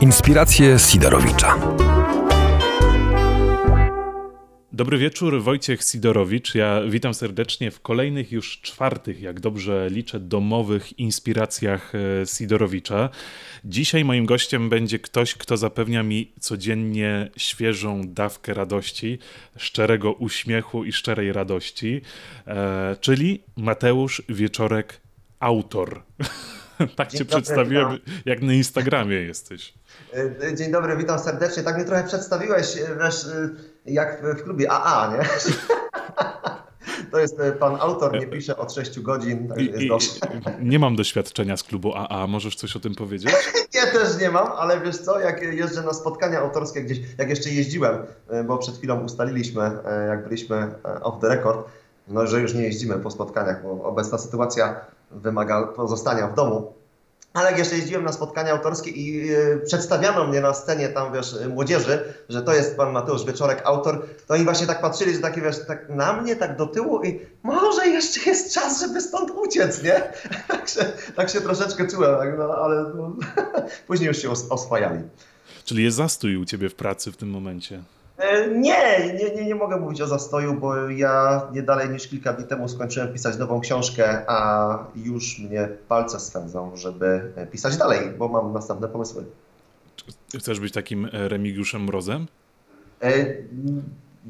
Inspiracje Sidorowicza. Dobry wieczór, Wojciech Sidorowicz. Ja witam serdecznie w kolejnych już czwartych, jak dobrze liczę, domowych inspiracjach e, Sidorowicza. Dzisiaj moim gościem będzie ktoś, kto zapewnia mi codziennie świeżą dawkę radości, szczerego uśmiechu i szczerej radości, e, czyli Mateusz Wieczorek, autor. tak Dzień cię dobry, przedstawiłem, jak na Instagramie jesteś. E, dzień dobry, witam serdecznie. Tak mnie trochę przedstawiłeś, wiesz, jak w klubie AA, nie? To jest e, pan autor, nie pisze od 6 godzin. Tak I, nie mam doświadczenia z klubu AA, możesz coś o tym powiedzieć? ja też nie mam, ale wiesz co, jak jeżdżę na spotkania autorskie gdzieś, jak jeszcze jeździłem, e, bo przed chwilą ustaliliśmy, e, jak byliśmy off the record, no, że już nie jeździmy po spotkaniach, bo obecna sytuacja wymaga pozostania w domu. Ale jak jeszcze jeździłem na spotkania autorskie i yy, przedstawiano mnie na scenie tam, wiesz, młodzieży, że to jest pan Mateusz Wieczorek, autor, to oni właśnie tak patrzyli, że takie, wiesz, tak na mnie, tak do tyłu i może jeszcze jest czas, żeby stąd uciec, nie? tak, się, tak się troszeczkę czułem, tak, no, ale no, później już się os oswajali. Czyli jest zastój u ciebie w pracy w tym momencie? E, nie, nie, nie, nie mogę mówić o zastoju, bo ja nie dalej niż kilka dni temu skończyłem pisać nową książkę, a już mnie palce swędzą, żeby pisać dalej, bo mam następne pomysły. Chcesz być takim e, Remigiuszem Mrozem? E,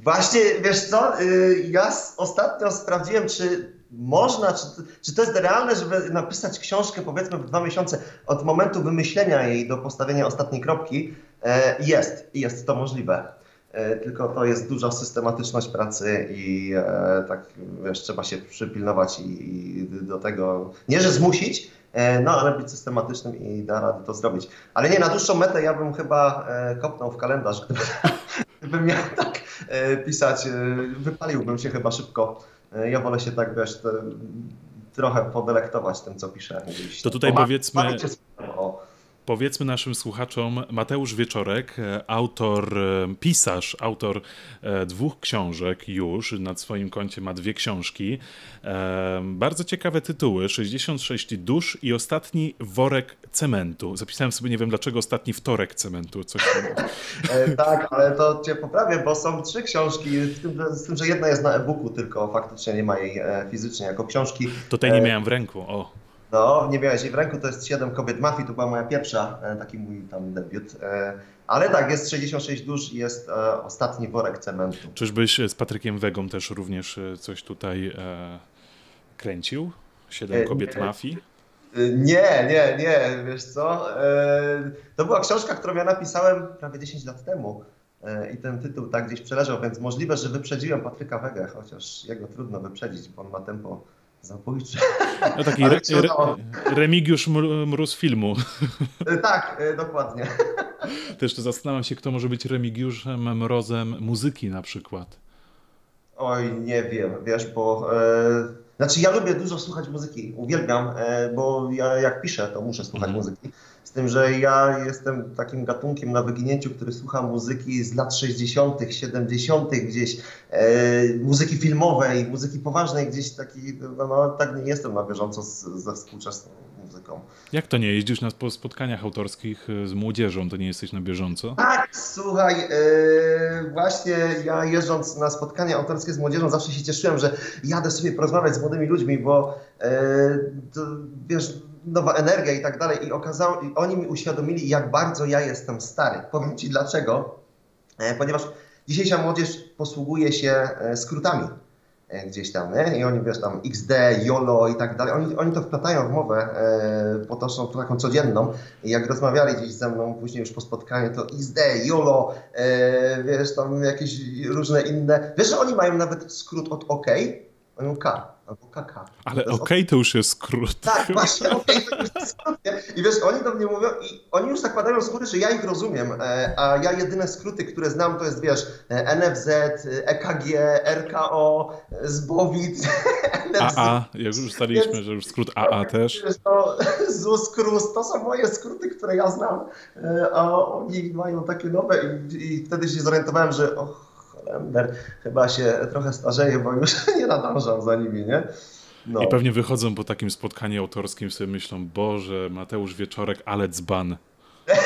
właśnie, wiesz co, e, ja ostatnio sprawdziłem, czy można, czy, czy to jest realne, żeby napisać książkę powiedzmy w dwa miesiące od momentu wymyślenia jej do postawienia ostatniej kropki. E, jest, jest to możliwe. E, tylko to jest duża systematyczność pracy i e, tak wiesz, trzeba się przypilnować i, i, do tego, nie że zmusić, e, no ale być systematycznym i da radę to zrobić. Ale nie, na dłuższą metę ja bym chyba e, kopnął w kalendarz, gdyby, gdybym miał tak pisać, wypaliłbym się chyba szybko. ja wolę się tak, wiesz, te, trochę podelektować tym, co piszę. To tutaj powiedzmy... O, Powiedzmy naszym słuchaczom, Mateusz Wieczorek, e, autor, e, pisarz, autor e, dwóch książek już, na swoim koncie ma dwie książki. Bardzo ciekawe tytuły, 66 dusz i ostatni worek cementu. Zapisałem sobie, nie wiem dlaczego, ostatni wtorek cementu. Coś tak, ale to cię poprawię, bo są trzy książki, z tym, z tym że jedna jest na e-booku, tylko faktycznie nie ma jej fizycznie jako książki. Tutaj nie miałem w ręku, o. No, nie miałeś jej w ręku, to jest 7 kobiet mafii, to była moja pierwsza, e, taki mój tam debiut. E, ale tak, jest 66 dusz i jest e, ostatni worek cementu. Czyżbyś z Patrykiem Wegą też również coś tutaj kręcił? 7 kobiet mafii? Nie, nie, nie, wiesz co? To była książka, którą ja napisałem prawie 10 lat temu. I ten tytuł tak gdzieś przeleżał, więc możliwe, że wyprzedziłem Patryka Wegę, chociaż jego trudno wyprzedzić, bo on ma tempo zabójcze. No taki re, re, Remigiusz Mróz filmu. E, tak, e, dokładnie. Też to zastanawiam się, kto może być Remigiuszem Mrozem muzyki na przykład. Oj, nie wiem, wiesz, bo... E, znaczy ja lubię dużo słuchać muzyki, uwielbiam, bo ja jak piszę, to muszę słuchać mm. muzyki. Z tym, że ja jestem takim gatunkiem na wyginięciu, który słucha muzyki z lat 60., 70., gdzieś e, muzyki filmowej, muzyki poważnej, gdzieś taki, no, no tak nie jestem na bieżąco z, ze współczesną muzyką. Jak to nie? Jeździsz na spotkaniach autorskich e, z młodzieżą, to nie jesteś na bieżąco? Tak, słuchaj, e, właśnie ja jeżdżąc na spotkania autorskie z młodzieżą zawsze się cieszyłem, że jadę sobie porozmawiać z młodymi ludźmi, bo e, to, wiesz, nowa energia i tak dalej. I, okazało, I oni mi uświadomili, jak bardzo ja jestem stary. Powiem Ci dlaczego. E, ponieważ dzisiejsza młodzież posługuje się e, skrótami e, gdzieś tam, nie? I oni, wiesz, tam XD, YOLO i tak dalej, oni, oni to wplatają w mowę e, potoczną, taką codzienną i jak rozmawiali gdzieś ze mną później już po spotkaniu, to XD, YOLO, e, wiesz, tam jakieś różne inne, wiesz, że oni mają nawet skrót od OK, mają K albo. Ale okej okay, to już jest skrót. Tak, właśnie okej okay, to już jest skrót. Nie? I wiesz, oni do mnie mówią i oni już zakładają góry, że ja ich rozumiem, e, a ja jedyne skróty, które znam to jest, wiesz, e, NFZ, EKG, RKO, ZBOWIC, NFZ. AA, jak już ustaliliśmy, Więc, że już skrót AA też. To ZUS, KRUS, to są moje skróty, które ja znam, e, a oni mają takie nowe i, i wtedy się zorientowałem, że och, Chyba się trochę starzeje, bo już nie nadążam za nimi, nie? No. I pewnie wychodzą po takim spotkaniu autorskim sobie myślą, Boże, Mateusz Wieczorek, ale dzban.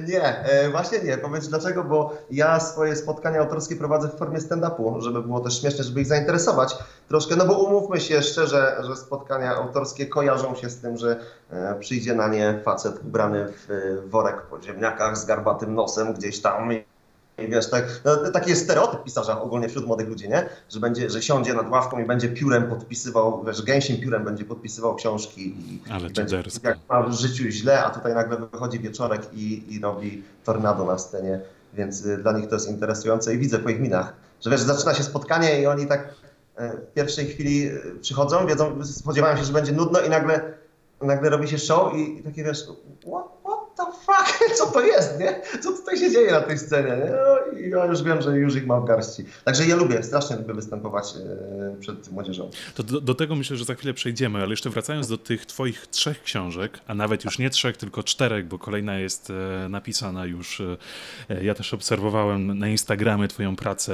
Nie, e, właśnie nie. Powiedz dlaczego, bo ja swoje spotkania autorskie prowadzę w formie stand-upu, żeby było też śmieszne, żeby ich zainteresować troszkę, no bo umówmy się szczerze, że spotkania autorskie kojarzą się z tym, że e, przyjdzie na nie facet ubrany w e, worek po ziemniakach z garbatym nosem gdzieś tam i wiesz, tak, no, taki jest stereotyp pisarza ogólnie wśród młodych ludzi, nie? Że, będzie, że siądzie nad ławką i będzie piórem podpisywał, wiesz, gęsim piórem będzie podpisywał książki i, Ale i będzie, jak ma w życiu źle, a tutaj nagle wychodzi wieczorek i, i robi tornado na scenie, więc y, dla nich to jest interesujące i widzę po ich minach, że wiesz, zaczyna się spotkanie i oni tak e, w pierwszej chwili y, przychodzą, wiedzą, spodziewają się, że będzie nudno i nagle, nagle robi się show i, i takie wiesz, what the fuck, co to jest, nie? Co tutaj się dzieje na tej scenie, nie? No, I ja już wiem, że już ich mam w garści. Także ja lubię, strasznie lubię występować e, przed młodzieżą. To do, do, tego myślę, że za chwilę przejdziemy, ale jeszcze wracając do tych twoich trzech książek, a nawet już nie trzech, tylko czterech, bo kolejna jest e, napisana już. E, ja też obserwowałem na Instagramie twoją pracę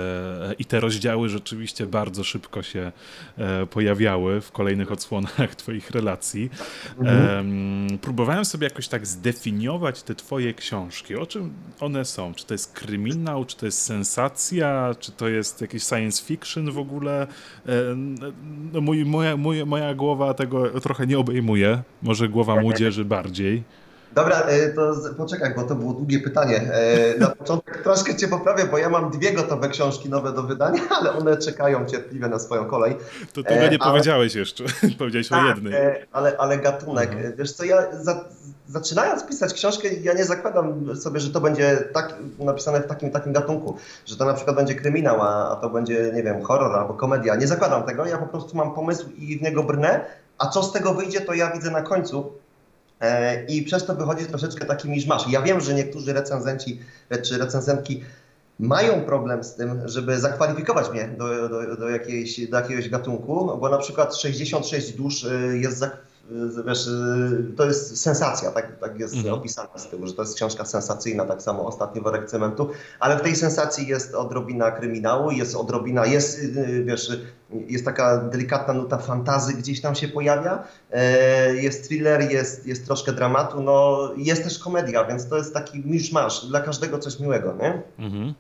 i te rozdziały rzeczywiście bardzo szybko się pojawiały w kolejnych odsłonach twoich relacji. Mhm. próbowałem sobie jakoś tak zdefiniować te twoje książki. O czym one są? Czy to jest kryminał, czy to jest sensacja, czy to jest jakiś science fiction w ogóle? E, no, mój, moja, mój, moja głowa tego trochę nie obejmuje. Może głowa młodzieży bardziej. Dobra, e, to poczekaj, bo to było długie pytanie. E, na początek troszkę cię poprawię, bo ja mam dwie gotowe książki nowe do wydania, ale one czekają cierpliwie na swoją kolej. To tego nie ale... powiedziałeś jeszcze. Powiedziałeś tak, o jednej. Ale, ale gatunek. Mhm. Wiesz co, ja za, zaczynając pisać książkę, ja nie zakładam sobie, że to będzie tak, napisane w takim takim gatunku, że to na przykład będzie kryminał, a, a to będzie, nie wiem, horror albo komedia. Nie zakładam tego, ja po prostu mam pomysł i w niego brnę, a co z tego wyjdzie, to ja widzę na końcu. E, I przez to wychodzi troszeczkę taki miszmasz. Ja wiem, że niektórzy recenzenci czy recenzentki mają problem z tym, żeby zakwalifikować mnie do, do, do, jakiejś, do jakiegoś gatunku, bo na przykład 66 dusz e, jest zakwalifikowane wiesz, to jest sensacja, tak, tak jest mhm. opisane z tyłu, że to jest książka sensacyjna, tak samo ostatni worek cementu, ale w tej sensacji jest odrobina kryminału, jest odrobina, jest, wiesz, jest taka delikatna nuta fantazy gdzieś tam się pojawia, e, jest thriller, jest, jest troszkę dramatu, no jest też komedia, więc to jest taki miszmasz, dla każdego coś miłego, nie? Mhm.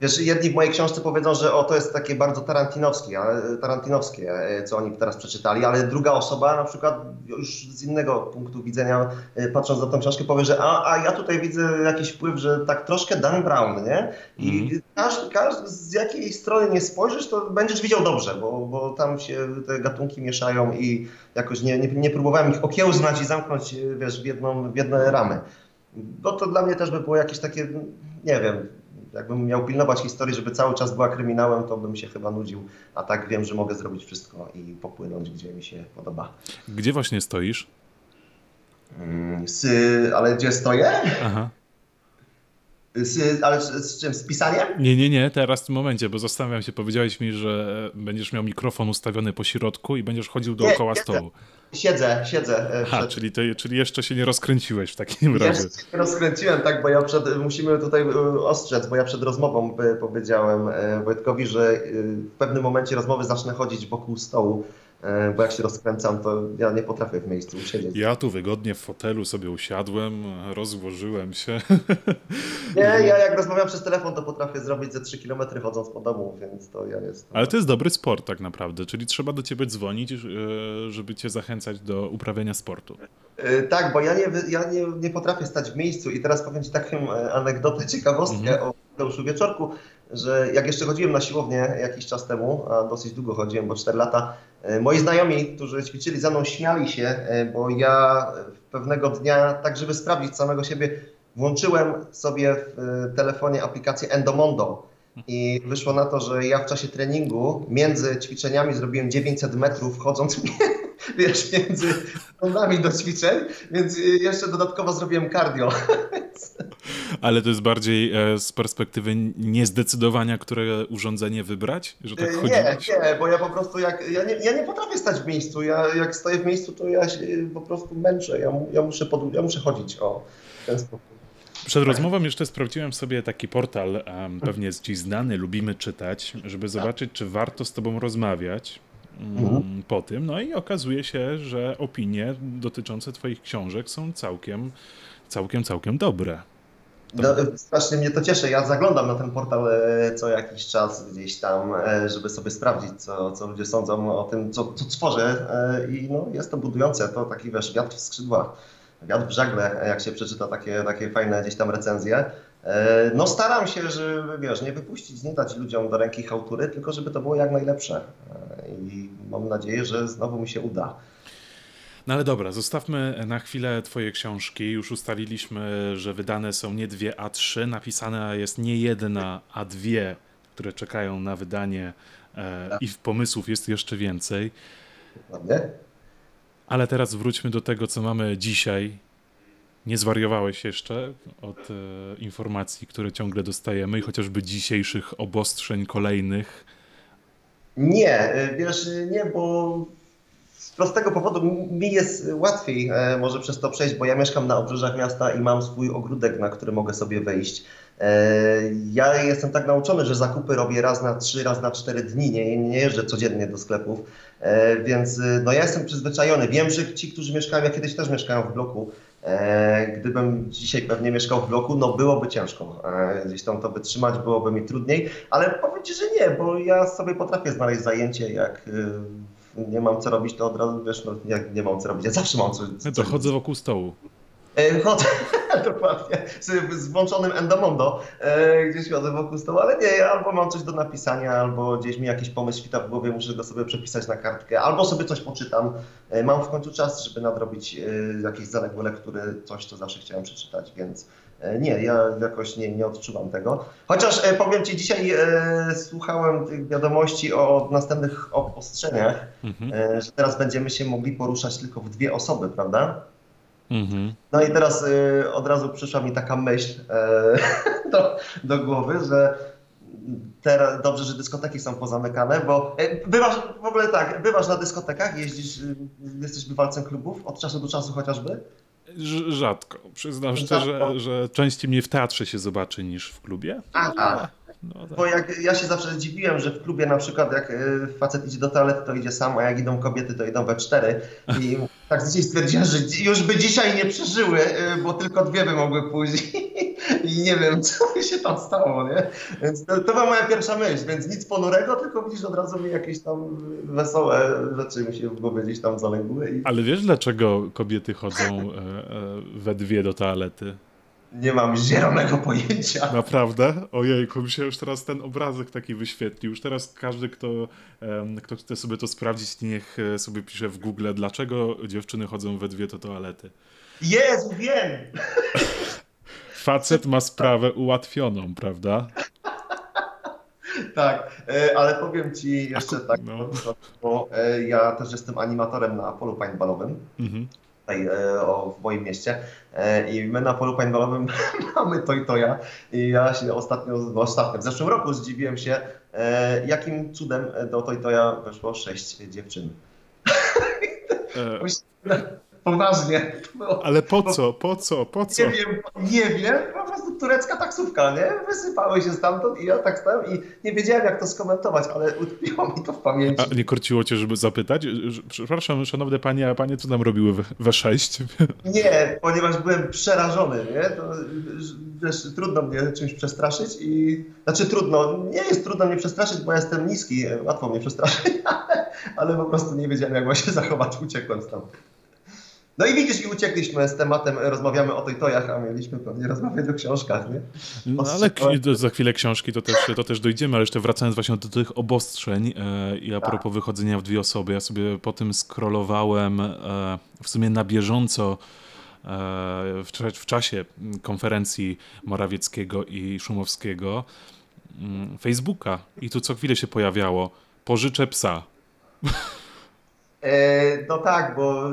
Wiesz, jedni w mojej książce powiedzą, że o, to jest takie bardzo tarantinowskie, tarantinowskie, e, co oni teraz przeczytali, ale druga osoba na przykład już z innego punktu widzenia, e, patrząc na tą książkę, powie, że a, a ja tutaj widzę jakiś wpływ, że tak troszkę Dan Brown, nie? I mm. każdy, każdy, z jakiej strony nie spojrzysz, to będziesz widział dobrze, bo, bo tam się te gatunki mieszają i jakoś nie, nie, nie próbowałem ich okiełznać i zamknąć, wiesz, w, jedną, w jedne ramy. Bo to dla mnie też by było jakieś takie, nie wiem, jakbym miał pilnować historii, żeby cały czas była kryminałem, to bym się chyba nudził. A tak wiem, że mogę zrobić wszystko i popłynąć, gdzie mi się podoba. Gdzie właśnie stoisz? Hmm, ale gdzie stoję? Aha. Z, ale z, z, czym? Z pisaniem? Nie, nie, nie, teraz w tym momencie, bo zastanawiam się, powiedziałeś mi, że będziesz miał mikrofon ustawiony po środku i będziesz chodził dookoła nie, stołu. Siedzę, siedzę. E, przed... czyli, czyli jeszcze się nie rozkręciłeś w takim razie. Jeszcze się rozkręciłem, tak, bo ja przed, musimy tutaj e, ostrzec, bo ja przed rozmową e, powiedziałem Wojtkowi, że w pewnym momencie rozmowy zacznę chodzić wokół stołu E, bo jak się rozkręcam, to ja nie potrafię w miejscu usiedzieć. Ja tu wygodnie w fotelu sobie usiadłem, rozłożyłem się. Nie, ja jak rozmawiam przez telefon, to potrafię zrobić ze 3 km chodząc po domu, więc to ja jestem. Ale to jest dobry sport tak naprawdę, czyli trzeba do ciebie dzwonić, e, żeby cię zachęcać do uprawiania sportu. E, tak, bo ja nie, ja nie, nie potrafię stać w miejscu i teraz powiem ci taką anegdotę, ciekawostkę mhm. o Mateuszu Wieczorku, że jak jeszcze chodziłem na siłownię jakiś czas temu, a dosyć długo chodziłem, bo 4 lata, e, moi znajomi, którzy ćwiczyli ze mną, śmiali się, e, bo ja pewnego dnia, tak żeby sprawdzić samego siebie, włączyłem sobie w e, telefonie aplikację Endomondo. I wyszło na to, że ja w czasie treningu między ćwiczeniami zrobiłem 900 metrów chodząc wiesz, między rundami do ćwiczeń, więc jeszcze dodatkowo zrobiłem cardio. Ale to jest bardziej e, z perspektywy niezdecydowania, które urządzenie wybrać? Że tak chodzi? Nie, nie, bo ja po prostu jak, ja nie, ja nie potrafię stać w miejscu. Ja jak stoję w miejscu, to ja się po prostu męczę. Ja, ja, muszę, pod, ja muszę chodzić o ten sposób. Przed rozmową jeszcze sprawdziłem sobie taki portal, um, pewnie jest ci znany, lubimy czytać, żeby zobaczyć, czy warto z tobą rozmawiać mhm. po tym. No i okazuje się, że opinie dotyczące twoich książek są całkiem, całkiem, całkiem dobre. No, strasznie mnie to cieszy. Ja zaglądam na ten portal e, co jakiś czas gdzieś tam, e, żeby sobie sprawdzić, co, co ludzie sądzą o tym, co, co tworzę. E, I no, jest to budujące. To taki wiesz, wiatr w skrzydłach, wiatr w żagle, jak się przeczyta takie, takie fajne gdzieś tam recenzje. No staram się, żeby wiesz, nie wypuścić, nie dać ludziom do ręki hałtury, tylko żeby to było jak najlepsze. I mam nadzieję, że znowu mi się uda. No ale dobra, zostawmy na chwilę Twoje książki. Już ustaliliśmy, że wydane są nie dwie, a trzy. Napisana jest nie jedna, a dwie, które czekają na wydanie e, i w pomysłów jest jeszcze więcej. Ładnie. Ale teraz wróćmy do tego, co mamy dzisiaj. Nie zwariowałeś jeszcze od e, informacji, które ciągle dostajemy i chociażby dzisiejszych obostrzeń kolejnych. Nie, e, wiesz, nie, bo z prostego powodu mi jest łatwiej e, może przez to przejść, bo ja mieszkam na obrzeżach miasta i mam swój ogródek, na który mogę sobie wejść. E, ja jestem tak nauczony, że zakupy robię raz na trzy, raz na cztery dni, nie, nie jeżdżę codziennie do sklepów, e, więc no ja jestem przyzwyczajony. Wiem, że ci, którzy mieszkają, ja kiedyś też mieszkałem w bloku, Gdybym dzisiaj pewnie mieszkał w bloku, no byłoby ciężko. Gdzieś tam to wytrzymać, byłoby mi trudniej, ale powiem Ci, że nie, bo ja sobie potrafię znaleźć zajęcie, jak nie mam co robić, to od razu wiesz, no jak nie mam co robić, ja zawsze mam coś. No to chodzę wokół stołu. E, chodzę, dokładnie, z włączonym Endomondo, e, gdzieś chodzę wokół stołu, ale nie, albo mam coś do napisania, albo gdzieś mi jakiś pomysł świta w głowie, muszę go sobie przepisać na kartkę, albo sobie coś poczytam. E, mam w końcu czas, żeby nadrobić jakieś zaległe lektury, coś, co zawsze chciałem przeczytać, więc E, nie, ja jakoś nie, nie odczuwam tego. Chociaż e, powiem Ci, dzisiaj e, słuchałem tych wiadomości o następnych obostrzeniach, mhm. e, że teraz będziemy się mogli poruszać tylko w dwie osoby, prawda? Mhm. No i teraz e, od razu przyszła mi taka myśl e, do, do głowy, że teraz dobrze, że dyskoteki są pozamykane, bo bywasz w ogóle tak, bywasz na dyskotekach, jeździsz, jesteś bywalcem klubów od czasu do czasu chociażby? Rzadko. Przyznam szczerze, że częściej mnie w teatrze się zobaczy niż w klubie. Aha. No, tak. Bo jak ja się zawsze zdziwiłem, że w klubie na przykład jak y, facet idzie do toalety, to idzie sam, a jak idą kobiety, to idą we cztery. I tak dzisiaj stwierdziłem, że już by dzisiaj nie przeżyły, y, bo tylko dwie by mogły pójść. I nie wiem, co się tam stało, nie? Więc to, to była moja pierwsza myśl, więc nic ponurego, tylko widzisz od razu mi jakieś tam wesołe rzeczy mi się w głowie gdzieś tam zaległy. I... Ale wiesz, dlaczego kobiety chodzą e, e, we dwie do toalety? Nie mam zielonego pojęcia. Naprawdę? Ojejku, mi się już teraz ten obrazek taki wyświetlił. Już teraz każdy, kto, kto chce sobie to sprawdzić, niech e, sobie pisze w Google, dlaczego dziewczyny chodzą we dwie do toalety. Jezu, wiem! Facet ma sprawę ułatwioną, prawda? tak, e, ale powiem ci jeszcze tak, no. bo e, ja też jestem animatorem na polu paintballowym. Mhm tutaj e, o, w moim mieście. E, I my na polu paintballowym mamy to i to ja. I ja się ostatnio, ostatnio, w zeszłym roku zdziwiłem się, e, jakim cudem do to i to ja weszło sześć dziewczyn. Poważnie. Ale po co, po co, po co? Nie wiem, nie wiem, turecka taksówka, nie? Wysypały się stamtąd i ja tak stałem i nie wiedziałem jak to skomentować, ale utkwiło mi to w pamięci. A nie korciło cię, żeby zapytać? Przepraszam, szanowne panie, a panie co tam robiły we 6 Nie, ponieważ byłem przerażony, nie? To, wiesz, trudno mnie czymś przestraszyć i... Znaczy trudno, nie jest trudno mnie przestraszyć, bo ja jestem niski, łatwo mnie przestraszyć, ale, ale po prostu nie wiedziałem jak się zachować, uciekłem stamtąd. No i widzisz, i uciekliśmy z tematem, rozmawiamy o tej tojach, a mieliśmy pewnie rozmawiać o książkach, nie? No ale za chwilę książki to też, to też dojdziemy, ale jeszcze wracając właśnie do tych obostrzeń e, i a propos tak. wychodzenia w dwie osoby, ja sobie po tym scrollowałem e, w sumie na bieżąco e, w, w czasie konferencji Morawieckiego i Szumowskiego mm, Facebooka i tu co chwilę się pojawiało pożyczę psa. E, no tak, bo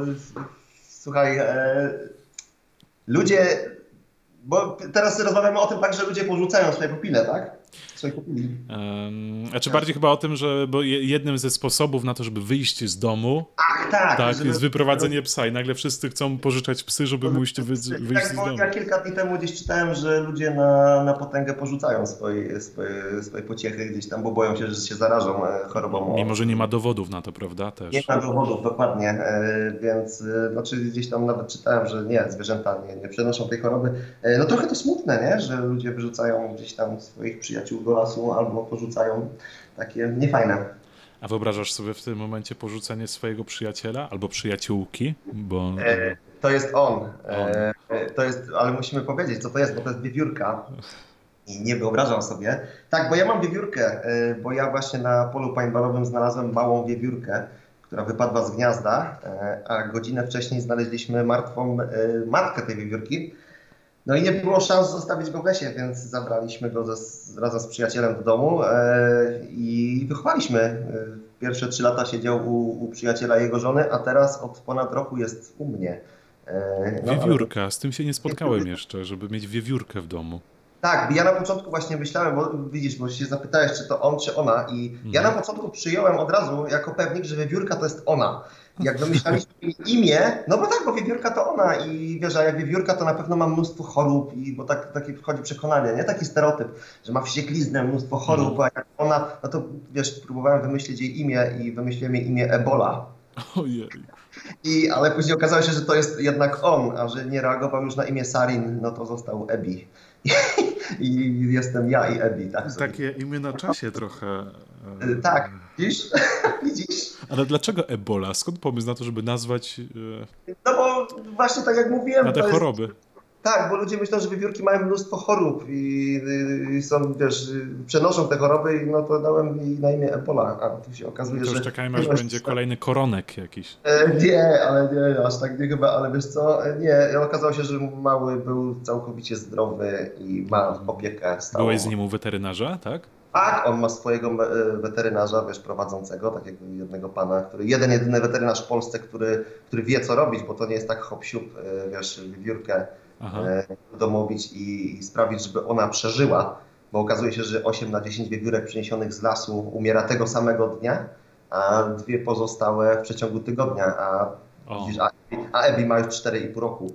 Słuchaj, e, ludzie, bo teraz rozmawiamy o tym tak, że ludzie porzucają swoje pupile, tak? Kupili. Um, a czy bardziej chyba o tym, że bo jednym ze sposobów na to, żeby wyjść z domu, Ach, tak, tak żeby- jest wyprowadzenie psa i nagle wszyscy chcą pożyczać psy, żeby mójść wy, wyjść Tak, z domu. ja kilka dni temu gdzieś czytałem, że ludzie na, na potęgę porzucają swoje, swoje, swoje pociechy gdzieś tam, bo boją się, że się zarażą e, chorobą. Mimo, że nie ma dowodów na to, prawda? Też. Nie ma dowodów, dokładnie, e, więc e, znaczy gdzieś tam nawet czytałem, że nie, zwierzęta nie, nie przenoszą tej choroby. No trochę to smutne, nie? że ludzie wyrzucają gdzieś tam swoich przyjaciół do lasu albo porzucają takie niefajne. A wyobrażasz sobie w tym momencie porzucenie swojego przyjaciela albo przyjaciółki? Bo E, To jest on. E, e, To jest, ale musimy powiedzieć, co to jest, bo to jest wiewiórka. I nie wyobrażam sobie. Tak, bo ja mam wiewiórkę, e, bo ja właśnie na polu paintballowym znalazłem małą wiewiórkę, która wypadła z gniazda, e, a godzinę wcześniej znaleźliśmy martwą matkę tej wiewiórki. No i nie było szans zostawić go w lesie, więc zabraliśmy go ze, razem z przyjacielem do domu e, i wychowaliśmy. E, Pierwsze trzy lata siedział u, u przyjaciela jego żony, a teraz od ponad roku jest u mnie. E, no, ale- wiewiórka, z tym się nie spotkałem jeszcze, żeby mieć wiewiórkę w domu. Tak, ja na początku właśnie myślałem, bo widzisz, bo się zapytałeś, czy to on, czy ona i ja na początku przyjąłem od razu jako pewnik, że wiewiórka to jest ona. Jak wymyślaliśmy jej imię, no bo tak, bo wiewiórka to ona i wiesz, a jak wiewiórka to na pewno ma mnóstwo chorób i bo tak, takie wchodzi przekonanie, nie? Taki stereotyp, że ma wściekliznę, mnóstwo chorób, a jak ona, no to wiesz, próbowałem wymyślić jej imię i wymyśliłem jej imię Ebola. Ojej. I, ale później okazało się, że to jest jednak on, a że nie reagował już na imię Sarin, no to został Ebi. I jestem ja i Ebi, tak? sobie. Takie imię na czasie trochę. Y, Tak, widzisz? widzisz? Ale dlaczego Ebola? Skąd pomysł na to, żeby nazwać e, No bo właśnie tak jak mówiłem, na te to jest, choroby? Tak, bo ludzie myślą, że wiewiórki mają mnóstwo chorób i, i są, wiesz, przenoszą te choroby i no to dałem jej na imię Ebola, a tu się okazuje, To że... już czekajmy, aż będzie kolejny koronek jakiś. E, Nie, ale nie, aż tak nie chyba, ale wiesz co, e, nie, okazało się, że mały był całkowicie zdrowy i ma opiekę stałą. Byłeś z nim u weterynarza, tak? Tak, on ma swojego e, weterynarza, wiesz, prowadzącego, takiego jednego pana, który, jeden, jedyny weterynarz w Polsce, który, który wie co robić, bo to nie jest tak hop siup, e, wiesz, wiewiórkę Aha. e, domowić i, i sprawić, żeby ona przeżyła, bo okazuje się, że 8 na 10 wiewiórek przyniesionych z lasu umiera tego samego dnia, a dwie pozostałe w przeciągu tygodnia, a O. widzisz, a, a Ebi ma już 4,5 roku,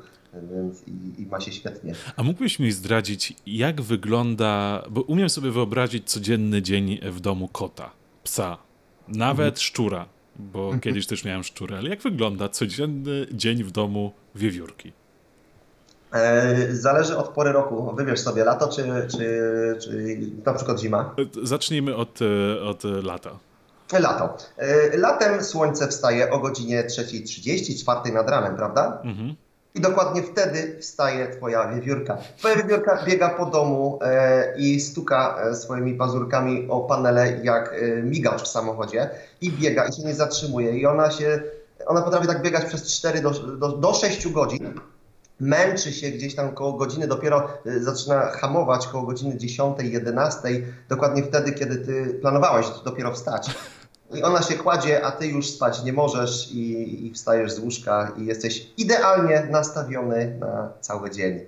więc i, i ma się świetnie. A mógłbyś mi zdradzić, jak wygląda, bo umiem sobie wyobrazić codzienny dzień w domu kota, psa, nawet Mhm. szczura, bo kiedyś też miałem szczurę, ale jak wygląda codzienny dzień w domu wiewiórki? E, Zależy od pory roku. Wybierz sobie lato czy, czy, czy na przykład zima. Zacznijmy od, e, od lata. Lato. E, Latem słońce wstaje o godzinie 3.30, 4 nad ranem, prawda? Mhm. I dokładnie wtedy wstaje twoja wiewiórka. Twoja wiewiórka biega po domu e, i stuka swoimi pazurkami o panele jak e, migacz w samochodzie i biega i się nie zatrzymuje. I ona się, ona potrafi tak biegać przez 4 do, do, do 6 godzin. Męczy się gdzieś tam koło godziny, dopiero e, zaczyna hamować koło godziny 10, 11, dokładnie wtedy, kiedy ty planowałeś dopiero wstać. I ona się kładzie, a ty już spać nie możesz i, i wstajesz z łóżka i jesteś idealnie nastawiony na cały dzień.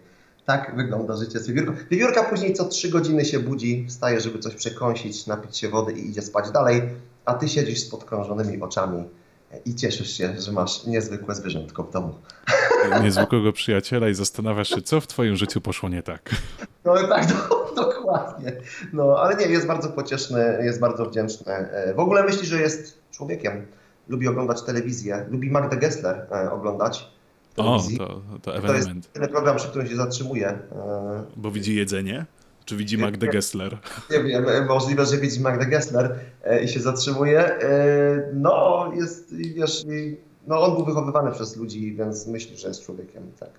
Tak wygląda życie z wiewiórką. Wiewiórka później co trzy godziny się budzi, wstaje, żeby coś przekąsić, napić się wody i idzie spać dalej, a ty siedzisz z podkrążonymi oczami i cieszysz się, że masz niezwykłe zwierzątko w domu. Niezwykłego przyjaciela i zastanawiasz się, co w twoim życiu poszło nie tak. No tak, do, dokładnie. No, ale nie, jest bardzo pocieszny, jest bardzo wdzięczny. E, W ogóle myśli, że jest człowiekiem. Lubi oglądać telewizję, lubi Magdę Gessler e, oglądać. O, to, to To jest jedyny program, przy którym się zatrzymuje. E, Bo widzi jedzenie? Czy widzi Magdę Gessler? Nie wiem, e, możliwe, że widzi Magdę Gessler e, i się zatrzymuje. E, No, jest, wiesz, no on był wychowywany przez ludzi, więc myśli, że jest człowiekiem, tak.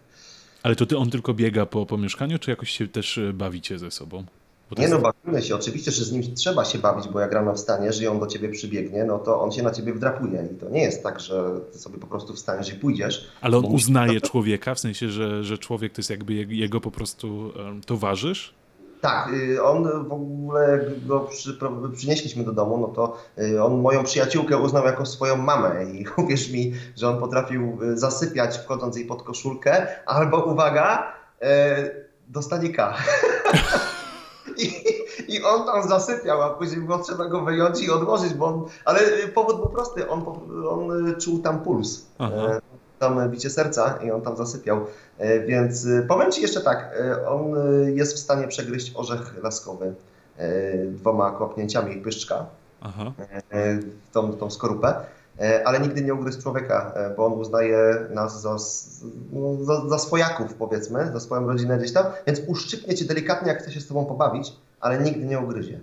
Ale to ty on tylko biega po, po mieszkaniu, czy jakoś się też bawicie ze sobą? Bo Nie jest- no, bawimy się. Oczywiście, że z nim trzeba się bawić, bo jak rano wstaniesz i on do ciebie przybiegnie, no to on się na ciebie wdrapuje. I to nie jest tak, że ty sobie po prostu wstaniesz i pójdziesz. Ale on uznaje człowieka, w sensie, że, że człowiek to jest jakby jego, po prostu towarzysz? Tak, y, on w ogóle, jak go przy, przynieśliśmy do domu, no to y, on moją przyjaciółkę uznał jako swoją mamę i uwierz mi, że on potrafił y, zasypiać wchodząc jej pod koszulkę, albo uwaga, y, do stanika. I, I on tam zasypiał, a później było trzeba go wyjąć i odłożyć, bo on, ale powód był prosty, on, on czuł tam puls. Aha. E, tam bicie serca i on tam zasypiał. E, więc e, powiem Ci jeszcze tak, on jest w stanie przegryźć orzech laskowy dwoma kopnięciami pyszczka, Aha. tą, tą skorupę. E, ale nigdy nie ugryzł człowieka, e, bo on uznaje nas za, no, za, za, swojaków, powiedzmy, za swoją rodzinę gdzieś tam, więc uszczypnie cię delikatnie, jak chce się z tobą pobawić, ale nigdy nie ugryzie.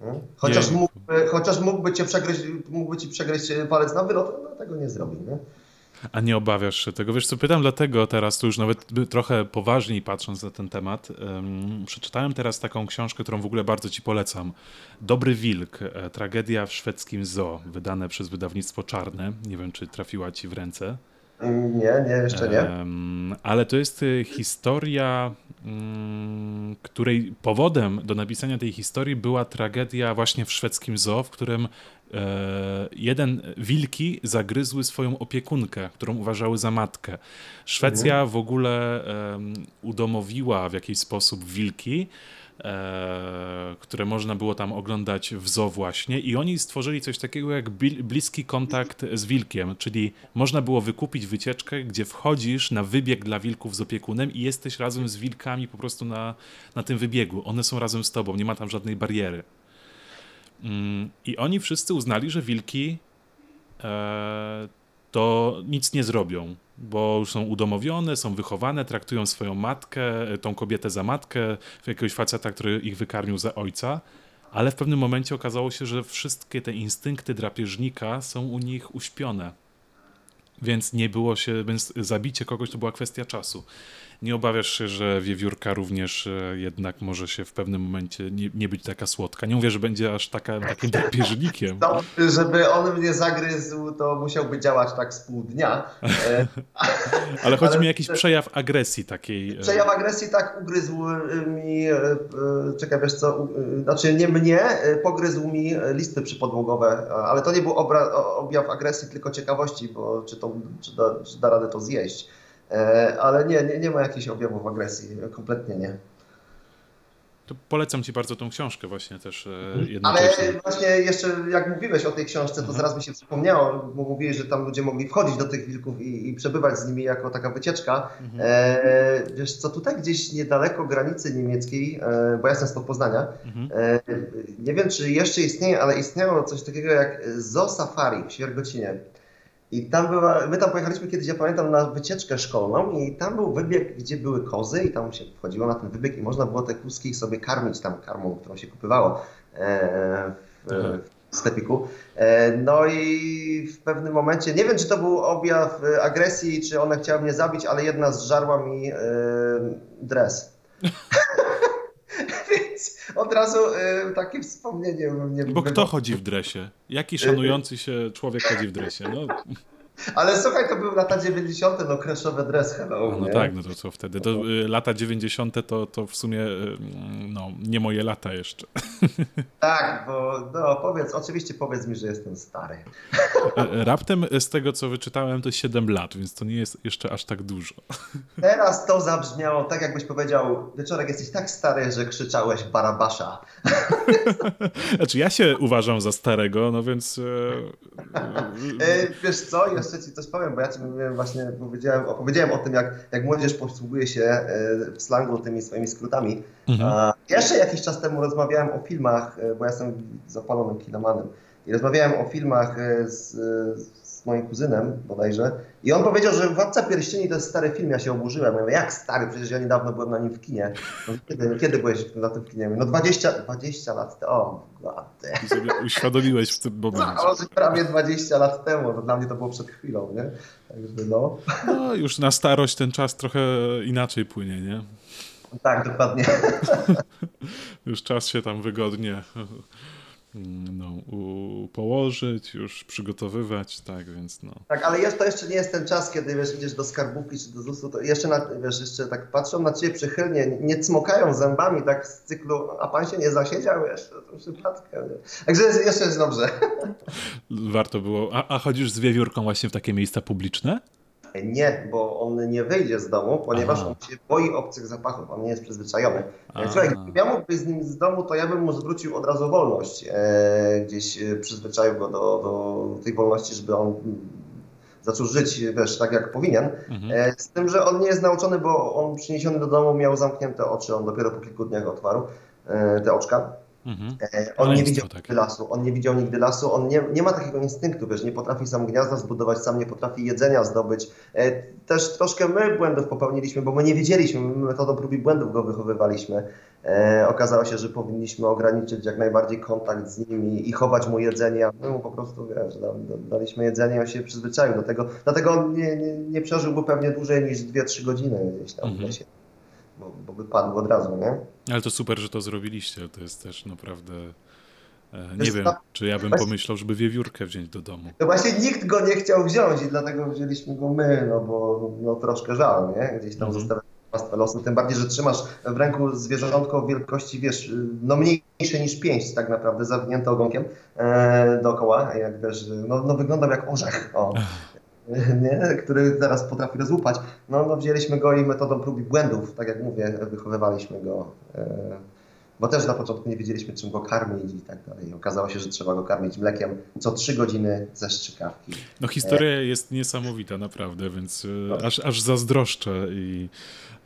Hmm? Chociaż, mógłby, chociaż mógłby, cię przegryźć, mógłby ci przegryźć palec na wylot, no tego nie zrobi. Nie? A nie obawiasz się tego? Wiesz co, pytam dlatego teraz, tu już nawet trochę poważniej patrząc na ten temat, um, przeczytałem teraz taką książkę, którą w ogóle bardzo ci polecam. Dobry Wilk, e, tragedia w szwedzkim zoo, wydane przez wydawnictwo Czarne. Nie wiem, czy trafiła ci w ręce. Nie, nie, jeszcze nie. ale to jest e, historia, mm, której powodem do napisania tej historii była tragedia właśnie w szwedzkim zoo, w którym e, jeden wilki zagryzły swoją opiekunkę, którą uważały za matkę. Szwecja mhm. w ogóle udomowiła w jakiś sposób wilki e, które można było tam oglądać w zoo właśnie i oni stworzyli coś takiego jak bliski kontakt z wilkiem, czyli można było wykupić wycieczkę, gdzie wchodzisz na wybieg dla wilków z opiekunem i jesteś razem z wilkami po prostu na, na tym wybiegu. One są razem z tobą, nie ma tam żadnej bariery. Mm, I oni wszyscy uznali, że wilki e, to nic nie zrobią bo już są udomowione, są wychowane, traktują swoją matkę, tą kobietę za matkę, jakiegoś faceta, który ich wykarmił za ojca, ale w pewnym momencie okazało się, że wszystkie te instynkty drapieżnika są u nich uśpione. Więc nie było się, więc zabicie kogoś to była kwestia czasu. Nie obawiasz się, że wiewiórka również e, jednak może się w pewnym momencie nie, nie być taka słodka? Nie mówię, że będzie aż taka, takim drapieżnikiem. No, żeby on mnie zagryzł, to musiałby działać tak z pół dnia. E, Ale chodzi Ale... mi o jakiś przejaw agresji takiej. E, przejaw agresji tak ugryzł mi, czekaj wiesz co, znaczy nie mnie, pogryzł mi listy przypodłogowe, ale to nie był objaw agresji, tylko ciekawości, bo czy, to, czy, da, czy da radę to zjeść. E, ale nie, nie, nie ma jakichś objawów agresji, kompletnie nie. To polecam Ci bardzo tą książkę właśnie też e, mhm. Ale właśnie jeszcze jak mówiłeś o tej książce, to mhm. zaraz mi się przypomniało, bo mówiłeś, że tam ludzie mogli wchodzić do tych wilków i, i przebywać z nimi jako taka wycieczka. Mhm. E, wiesz co, tutaj gdzieś niedaleko granicy niemieckiej, e, bo ja jestem z Poznania, mhm. e, nie wiem czy jeszcze istnieje, ale istniało coś takiego jak Zoo Safari w Świergocinie. I tam była, my tam pojechaliśmy kiedyś, ja pamiętam, na wycieczkę szkolną i tam był wybieg, gdzie były kozy i tam się wchodziło na ten wybieg i można było te kuski sobie karmić tam karmą, którą się kupywało e, w, w sklepiku. E, no i w pewnym momencie, nie wiem czy to był objaw agresji, czy one chciały mnie zabić, ale jedna zżarła mi e, dres. Od razu y, takie wspomnienie mnie Bo kto chodzi w dresie? Jaki szanujący się człowiek chodzi w dresie? No. Ale słuchaj, to były lata 90., no kreszowe dres hello. No, no tak, no to co wtedy? To, y, lata 90. To, to w sumie y, no, nie moje lata jeszcze. Tak, bo no powiedz, oczywiście powiedz mi, że jestem stary. E, raptem z tego, co wyczytałem, to 7 lat, więc to nie jest jeszcze aż tak dużo. Teraz to zabrzmiało tak, jakbyś powiedział, wieczorek jesteś tak stary, że krzyczałeś Barabasza. Znaczy ja się uważam za starego, no więc... E, e, wiesz co, jeszcze ci coś powiem, bo ja ci mówiłem właśnie, powiedziałem, opowiedziałem o tym, jak, jak młodzież posługuje się w slangu tymi swoimi skrótami. Mhm. Jeszcze jakiś czas temu rozmawiałem o filmach, bo ja jestem zapalonym kinomanem i rozmawiałem o filmach z, z moim kuzynem bodajże i on powiedział, że Władca Pierścieni to jest stary film, ja się oburzyłem. Ja mówię, jak stary? Przecież ja niedawno byłem na nim w kinie. No, kiedy, kiedy byłeś na tym kinie? No 20, 20 lat temu. O, sobie uświadomiłeś w tym momencie. No, prawie 20 lat temu, to dla mnie to było przed chwilą, nie? Także no. No już na starość ten czas trochę inaczej płynie, nie? Tak, dokładnie. już czas się tam wygodnie no, położyć, już przygotowywać, tak, więc no. Tak, ale jest, to jeszcze nie jest ten czas, kiedy wiesz, idziesz do skarbówki czy do ZUS-u, to jeszcze, na, wiesz, jeszcze tak patrzą na ciebie przychylnie, nie cmokają zębami tak z cyklu, a pan się nie zasiedział jeszcze, to przypadkiem. Nie? Także jest, jeszcze jest dobrze. Warto było. A, a chodzisz z wiewiórką właśnie w takie miejsca publiczne? Nie, bo on nie wyjdzie z domu, ponieważ Aha. on się boi obcych zapachów, on nie jest przyzwyczajony. A. Słuchaj, gdybym ja mógł wyjść z nim z domu, to ja bym mu zwrócił od razu wolność. E, gdzieś e, przyzwyczaił go do, do tej wolności, żeby on mm, zaczął żyć, wiesz, tak jak powinien. Mhm. E, z tym, że on nie jest nauczony, bo on przyniesiony do domu miał zamknięte oczy, on dopiero po kilku dniach otwarł e, te oczka. Mhm. E, On nie widział nigdy lasu, on nie widział nigdy lasu, on nie, nie ma takiego instynktu, wiesz, nie potrafi sam gniazda zbudować, sam nie potrafi jedzenia zdobyć. E, Też troszkę my błędów popełniliśmy, bo my nie wiedzieliśmy, my metodą prób i błędów go wychowywaliśmy. E, okazało się, że powinniśmy ograniczyć jak najbardziej kontakt z nimi i chować mu jedzenie, a my mu po prostu, wiesz, da- da- daliśmy jedzenie i on się przyzwyczaił do tego. Dlatego on nie, nie, nie przeżyłby pewnie dłużej niż 2-3 godziny gdzieś tam w Mhm. lesie, bo, bo by padł od razu, nie? Ale to super, że to zrobiliście. To jest też naprawdę. e, Nie Wiesz wiem, co? czy ja bym Właśnie- pomyślał, żeby wiewiórkę wziąć do domu. No właśnie nikt go nie chciał wziąć i dlatego wzięliśmy go my, no bo no, troszkę żal, nie? Gdzieś tam Mhm. zostawiać pastwę losu, tym bardziej, że trzymasz w ręku zwierzątko o wielkości, wiesz, no mniejsze niż pięść tak naprawdę, zawinięte ogonkiem e, dookoła, jak wiesz, no, no wyglądał jak orzech, o. Nie? który teraz potrafi rozłupać. No, no wzięliśmy go i metodą prób i błędów, tak jak mówię, wychowywaliśmy go. E, bo też na początku nie wiedzieliśmy, czym go karmić i tak dalej. Okazało się, że trzeba go karmić mlekiem co trzy godziny ze strzykawki. No historia jest niesamowita, naprawdę, więc No. e, aż, aż zazdroszczę i.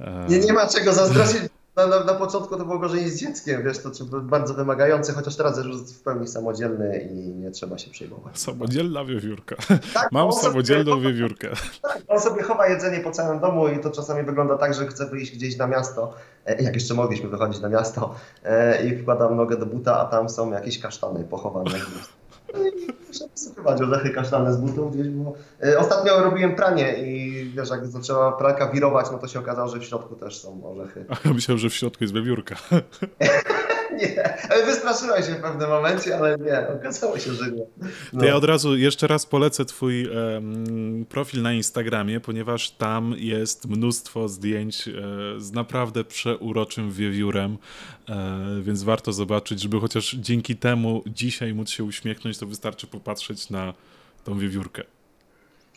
e, Nie, nie ma czego zazdrościć. Na, na, na początku to było gorzej z dzieckiem, wiesz, to bardzo wymagający, chociaż teraz już jest w pełni samodzielny i nie trzeba się przejmować. Samodzielna wiewiórka. Tak, Mam on sobie- samodzielną wiewiórkę. Tak, on sobie chowa jedzenie po całym domu i to czasami wygląda tak, że chce wyjść gdzieś na miasto, e, jak jeszcze mogliśmy wychodzić na miasto e, i wkładam nogę do buta, a tam są jakieś kasztany pochowane. Muszę wysypywać orzechy kasztane z butów gdzieś, bo e, ostatnio robiłem pranie i wiesz, jak zaczęła pralka wirować, no to się okazało, że w środku też są orzechy. A ja myślałem, że w środku jest wiewiórka. Nie, wystraszyłem się w pewnym momencie, ale nie, okazało się, że nie. No. To ja od razu jeszcze raz polecę twój em, profil na Instagramie, ponieważ tam jest mnóstwo zdjęć e, z naprawdę przeuroczym wiewiórem, e, więc warto zobaczyć, żeby chociaż dzięki temu dzisiaj móc się uśmiechnąć, to wystarczy popatrzeć na tą wiewiórkę.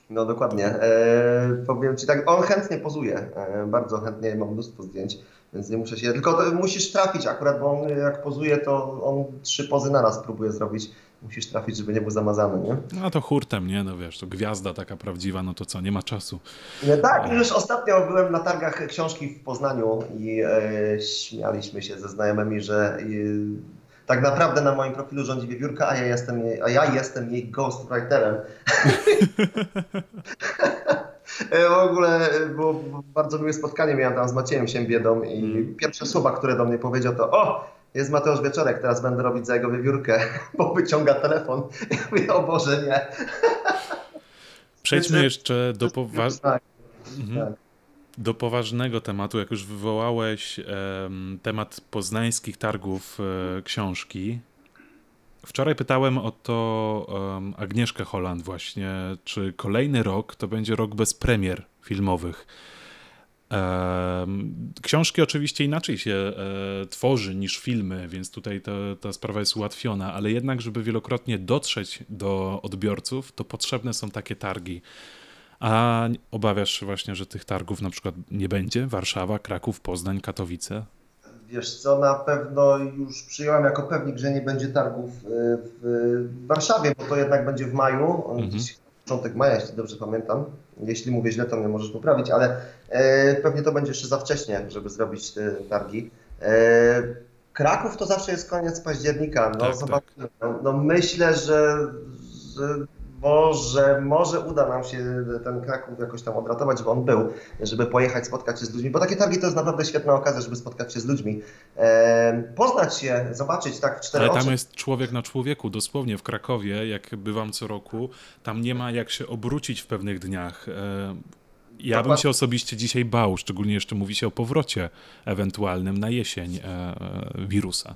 No dokładnie. E, powiem Ci tak, on chętnie pozuje, e, bardzo chętnie, mam mnóstwo zdjęć, więc nie muszę się, tylko musisz trafić akurat, bo on jak pozuje, to on trzy pozy naraz próbuje zrobić. Musisz trafić, żeby nie był zamazany, nie? No a to hurtem, nie? No wiesz, to gwiazda taka prawdziwa, no to co, nie ma czasu. Nie, tak, już ostatnio byłem na targach książki w Poznaniu i e, śmialiśmy się ze znajomymi, że e, tak naprawdę na moim profilu rządzi wiewiórka, a ja jestem jej, a ja jestem jej ghostwriterem. E, W ogóle e, było bardzo miłe spotkanie miałem tam z Maciejem Siembiedą i Mm. pierwsze słowa, które do mnie powiedział to o, jest Mateusz Wieczorek, teraz będę robić za jego wiewiórkę, bo wyciąga telefon. Ja mówię, o Boże, nie. Przejdźmy jeszcze do, powa- Tak, mhm. do poważnego tematu, jak już wywołałeś em, temat poznańskich targów e, książki. Wczoraj pytałem o to em, Agnieszkę Holland właśnie, czy kolejny rok to będzie rok bez premier filmowych. Książki oczywiście inaczej się e, tworzy niż filmy, więc tutaj ta, ta sprawa jest ułatwiona, ale jednak, żeby wielokrotnie dotrzeć do odbiorców, to potrzebne są takie targi. A obawiasz się właśnie, że tych targów na przykład nie będzie? Warszawa, Kraków, Poznań, Katowice? Wiesz co, na pewno już przyjąłem jako pewnik, że nie będzie targów y, w Warszawie, bo to jednak będzie w maju, Mhm. początek maja, jeśli dobrze pamiętam. Jeśli mówię źle, to mnie możesz poprawić, ale e, pewnie to będzie jeszcze za wcześnie, żeby zrobić te targi. E, Kraków to zawsze jest koniec października. No, Tak, zobaczymy. No, no myślę, że, że może, może uda nam się ten Kraków jakoś tam odratować, żeby on był, żeby pojechać, spotkać się z ludźmi, bo takie targi to jest naprawdę świetna okazja, żeby spotkać się z ludźmi, e, poznać się, zobaczyć tak w cztery Ale oczy. tam jest człowiek na człowieku, dosłownie w Krakowie, jak bywam co roku, tam nie ma jak się obrócić w pewnych dniach. E, Ja bym się osobiście dzisiaj bał, szczególnie jeszcze mówi się o powrocie ewentualnym na jesień e, e, wirusa.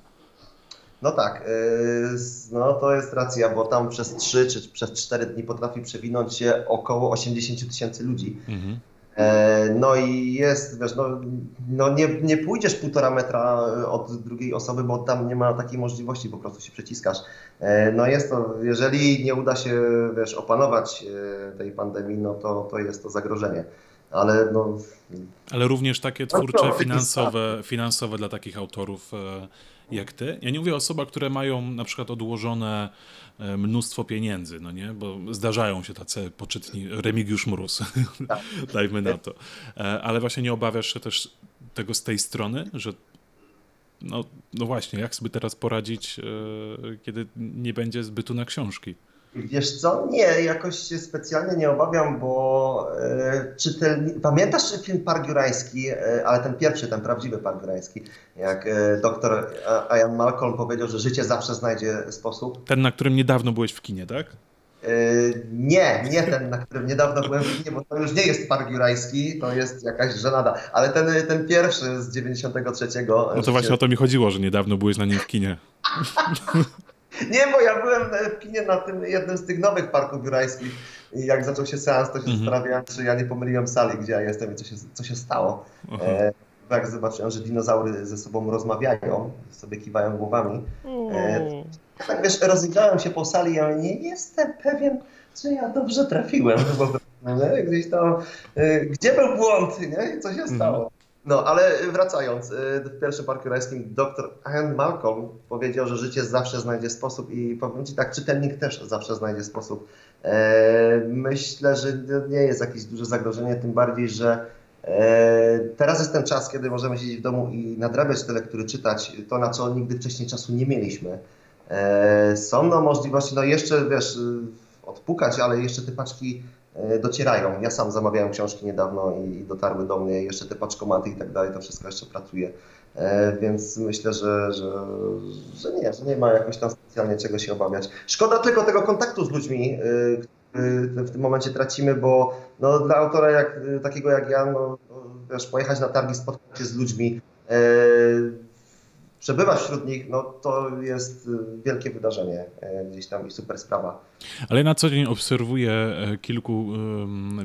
No tak, yy, no to jest racja, bo tam przez 3 czy przez 4 dni potrafi przewinąć się około 80 tysięcy ludzi. Mhm. E, no i jest, wiesz, no, no nie, nie pójdziesz półtora metra od drugiej osoby, bo tam nie ma takiej możliwości, po prostu się przeciskasz. E, no jest to, jeżeli nie uda się, wiesz, opanować e, tej pandemii, no to, to jest to zagrożenie. Ale no... Ale również takie no twórcze, finansowe, finansowe dla takich autorów jak ty. Ja nie mówię o osobach, które mają na przykład odłożone e, mnóstwo pieniędzy, no nie? Bo zdarzają się tacy poczytni, Remigiusz Mróz, tak. dajmy na to. E, ale właśnie nie obawiasz się też tego z tej strony, że no, no właśnie, jak sobie teraz poradzić, e, kiedy nie będzie zbytu na książki? Wiesz co, nie, jakoś się specjalnie nie obawiam, bo e, czytelni... pamiętasz film Park Jurański, e, ale ten pierwszy, ten prawdziwy Park Jurański, jak e, doktor Ian Malcolm powiedział, że życie zawsze znajdzie sposób. Ten, na którym niedawno byłeś w kinie, tak? E, nie, nie ten, na którym niedawno byłem w kinie, bo to już nie jest Park Jurański, to jest jakaś żenada, ale ten, ten pierwszy z 93. No to właśnie o to mi chodziło, że niedawno byłeś na nim w kinie. Nie, bo ja byłem w kinie na tym jednym z tych nowych parków jurajskich i jak zaczął się seans, to się mhm. zastanawiałem, czy ja nie pomyliłem sali, gdzie ja jestem i co się, co się stało. E, jak zobaczyłem, że dinozaury ze sobą rozmawiają, sobie kiwają głowami. E, tak wiesz, rozejrzałem się po sali i ja nie jestem pewien, czy ja dobrze trafiłem. Nie? Gdzieś tam, e, gdzie był błąd, nie? co się mhm. stało? No, ale wracając, y, w pierwszym parku rajskim dr Ian Malcolm powiedział, że życie zawsze znajdzie sposób i powiem Ci tak, czytelnik też zawsze znajdzie sposób. E, myślę, że nie jest jakieś duże zagrożenie, tym bardziej, że e, teraz jest ten czas, kiedy możemy siedzieć w domu i nadrabiać te lektury, czytać to, na co nigdy wcześniej czasu nie mieliśmy. E, są no możliwości, no jeszcze wiesz, odpukać, ale jeszcze te paczki docierają. Ja sam zamawiałem książki niedawno i dotarły do mnie jeszcze te paczkomaty i tak dalej, to wszystko jeszcze pracuje. E, więc myślę, że, że, że nie, że nie ma jakoś tam specjalnie czego się obawiać. Szkoda tylko tego kontaktu z ludźmi, e, w tym momencie tracimy, bo no, dla autora jak, takiego jak ja, no, wiesz, pojechać na targi, spotkać się z ludźmi, przebywać wśród nich, no to jest y, wielkie wydarzenie e, gdzieś tam i super sprawa. Ale ja na co dzień obserwuję e, kilku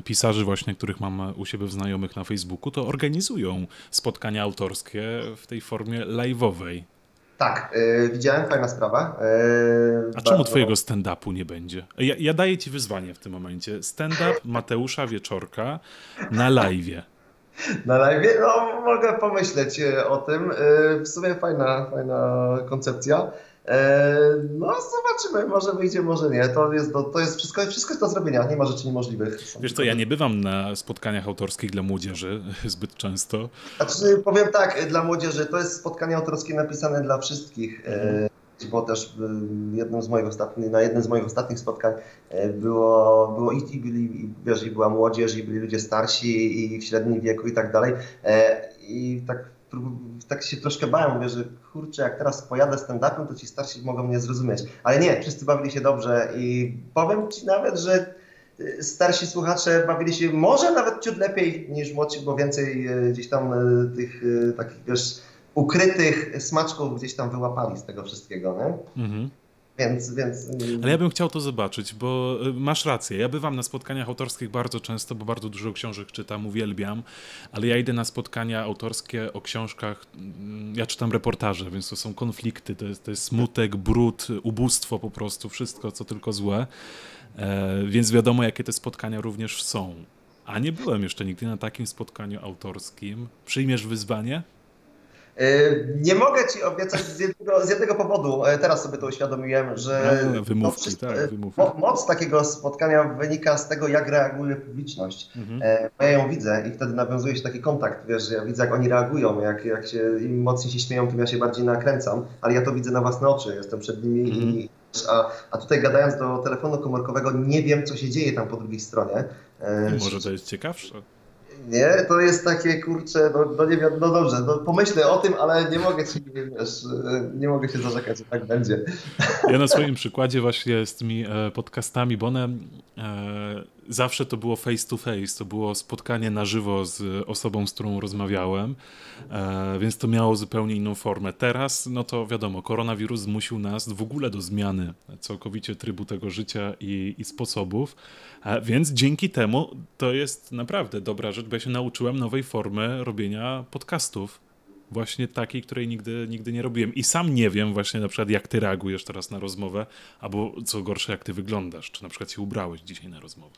pisarzy właśnie, których mam u siebie w znajomych na Facebooku, to organizują spotkania autorskie w tej formie live'owej. Tak, yy, widziałem, fajna sprawa. Yy, A czemu twojego stand-upu nie będzie? Ja, ja, daję ci wyzwanie w tym momencie. Stand-up Mateusza Wieczorka na live'ie na live. No, mogę pomyśleć e, o tym. E, w sumie fajna, fajna koncepcja. E, no, zobaczymy, może wyjdzie, może nie. To jest, to, to jest wszystko, wszystko jest do zrobienia, nie ma rzeczy niemożliwych. Wiesz co, ja nie bywam na spotkaniach autorskich dla młodzieży zbyt często. Znaczy, powiem tak, dla młodzieży to jest spotkanie autorskie napisane dla wszystkich. Mhm bo też jednym z moich ostatnich, na jednym z moich ostatnich spotkań e, było, było i, i, byli, wiesz, i była młodzież, i byli ludzie starsi, i w średnim wieku i tak dalej. E, I tak, tak się troszkę bałem, mówię, że kurczę, jak teraz pojadę stand-upem, to ci starsi mogą mnie zrozumieć. Ale nie, wszyscy bawili się dobrze i powiem ci nawet, że e, starsi słuchacze bawili się może nawet ciut lepiej niż młodsi, bo więcej gdzieś tam tych takich, wiesz, ukrytych smaczków gdzieś tam wyłapali z tego wszystkiego, nie? Mhm. Więc, więc... Mm. Ale ja bym chciał to zobaczyć, bo y, masz rację. Ja bywam na spotkaniach autorskich bardzo często, bo bardzo dużo książek czytam, uwielbiam, ale ja idę na spotkania autorskie o książkach. Mm, ja czytam reportaże, więc to są konflikty, to jest, to jest smutek, brud, ubóstwo po prostu, wszystko co tylko złe. E, więc wiadomo, jakie te spotkania również są. A nie byłem jeszcze nigdy na takim spotkaniu autorskim. Przyjmiesz wyzwanie? E, nie mogę ci obiecać z jednego, z jednego powodu, e, teraz sobie to uświadomiłem, że no, wymówki, tak, e, wymówki. moc takiego spotkania wynika z tego, jak reaguje publiczność. Mhm. Ja ją widzę i wtedy nawiązuje się taki kontakt, wiesz, ja widzę, jak oni reagują, jak, jak się, im mocniej się śmieją, tym ja się bardziej nakręcam, ale ja to widzę na własne oczy, jestem przed nimi mhm. i a, a tutaj gadając do telefonu komórkowego nie wiem, co się dzieje tam po drugiej stronie. Może to jest ciekawsze? Nie? To jest takie, kurczę, no, no nie no dobrze, no pomyślę o tym, ale nie mogę ci, wiesz, nie mogę się zarzekać, że tak będzie. Ja na swoim przykładzie właśnie z tymi e, podcastami, bo one e, zawsze to było face to face, to było spotkanie na żywo z osobą, z którą rozmawiałem, e, więc to miało zupełnie inną formę. Teraz, no to wiadomo, koronawirus zmusił nas w ogóle do zmiany całkowicie trybu tego życia i, i sposobów, e, więc dzięki temu to jest naprawdę dobra rzecz, bo ja się nauczyłem nowej formy robienia podcastów właśnie takiej, której nigdy, nigdy nie robiłem. I sam nie wiem właśnie na przykład, jak ty reagujesz teraz na rozmowę, albo co gorsze, jak ty wyglądasz, czy na przykład się ubrałeś dzisiaj na rozmowę.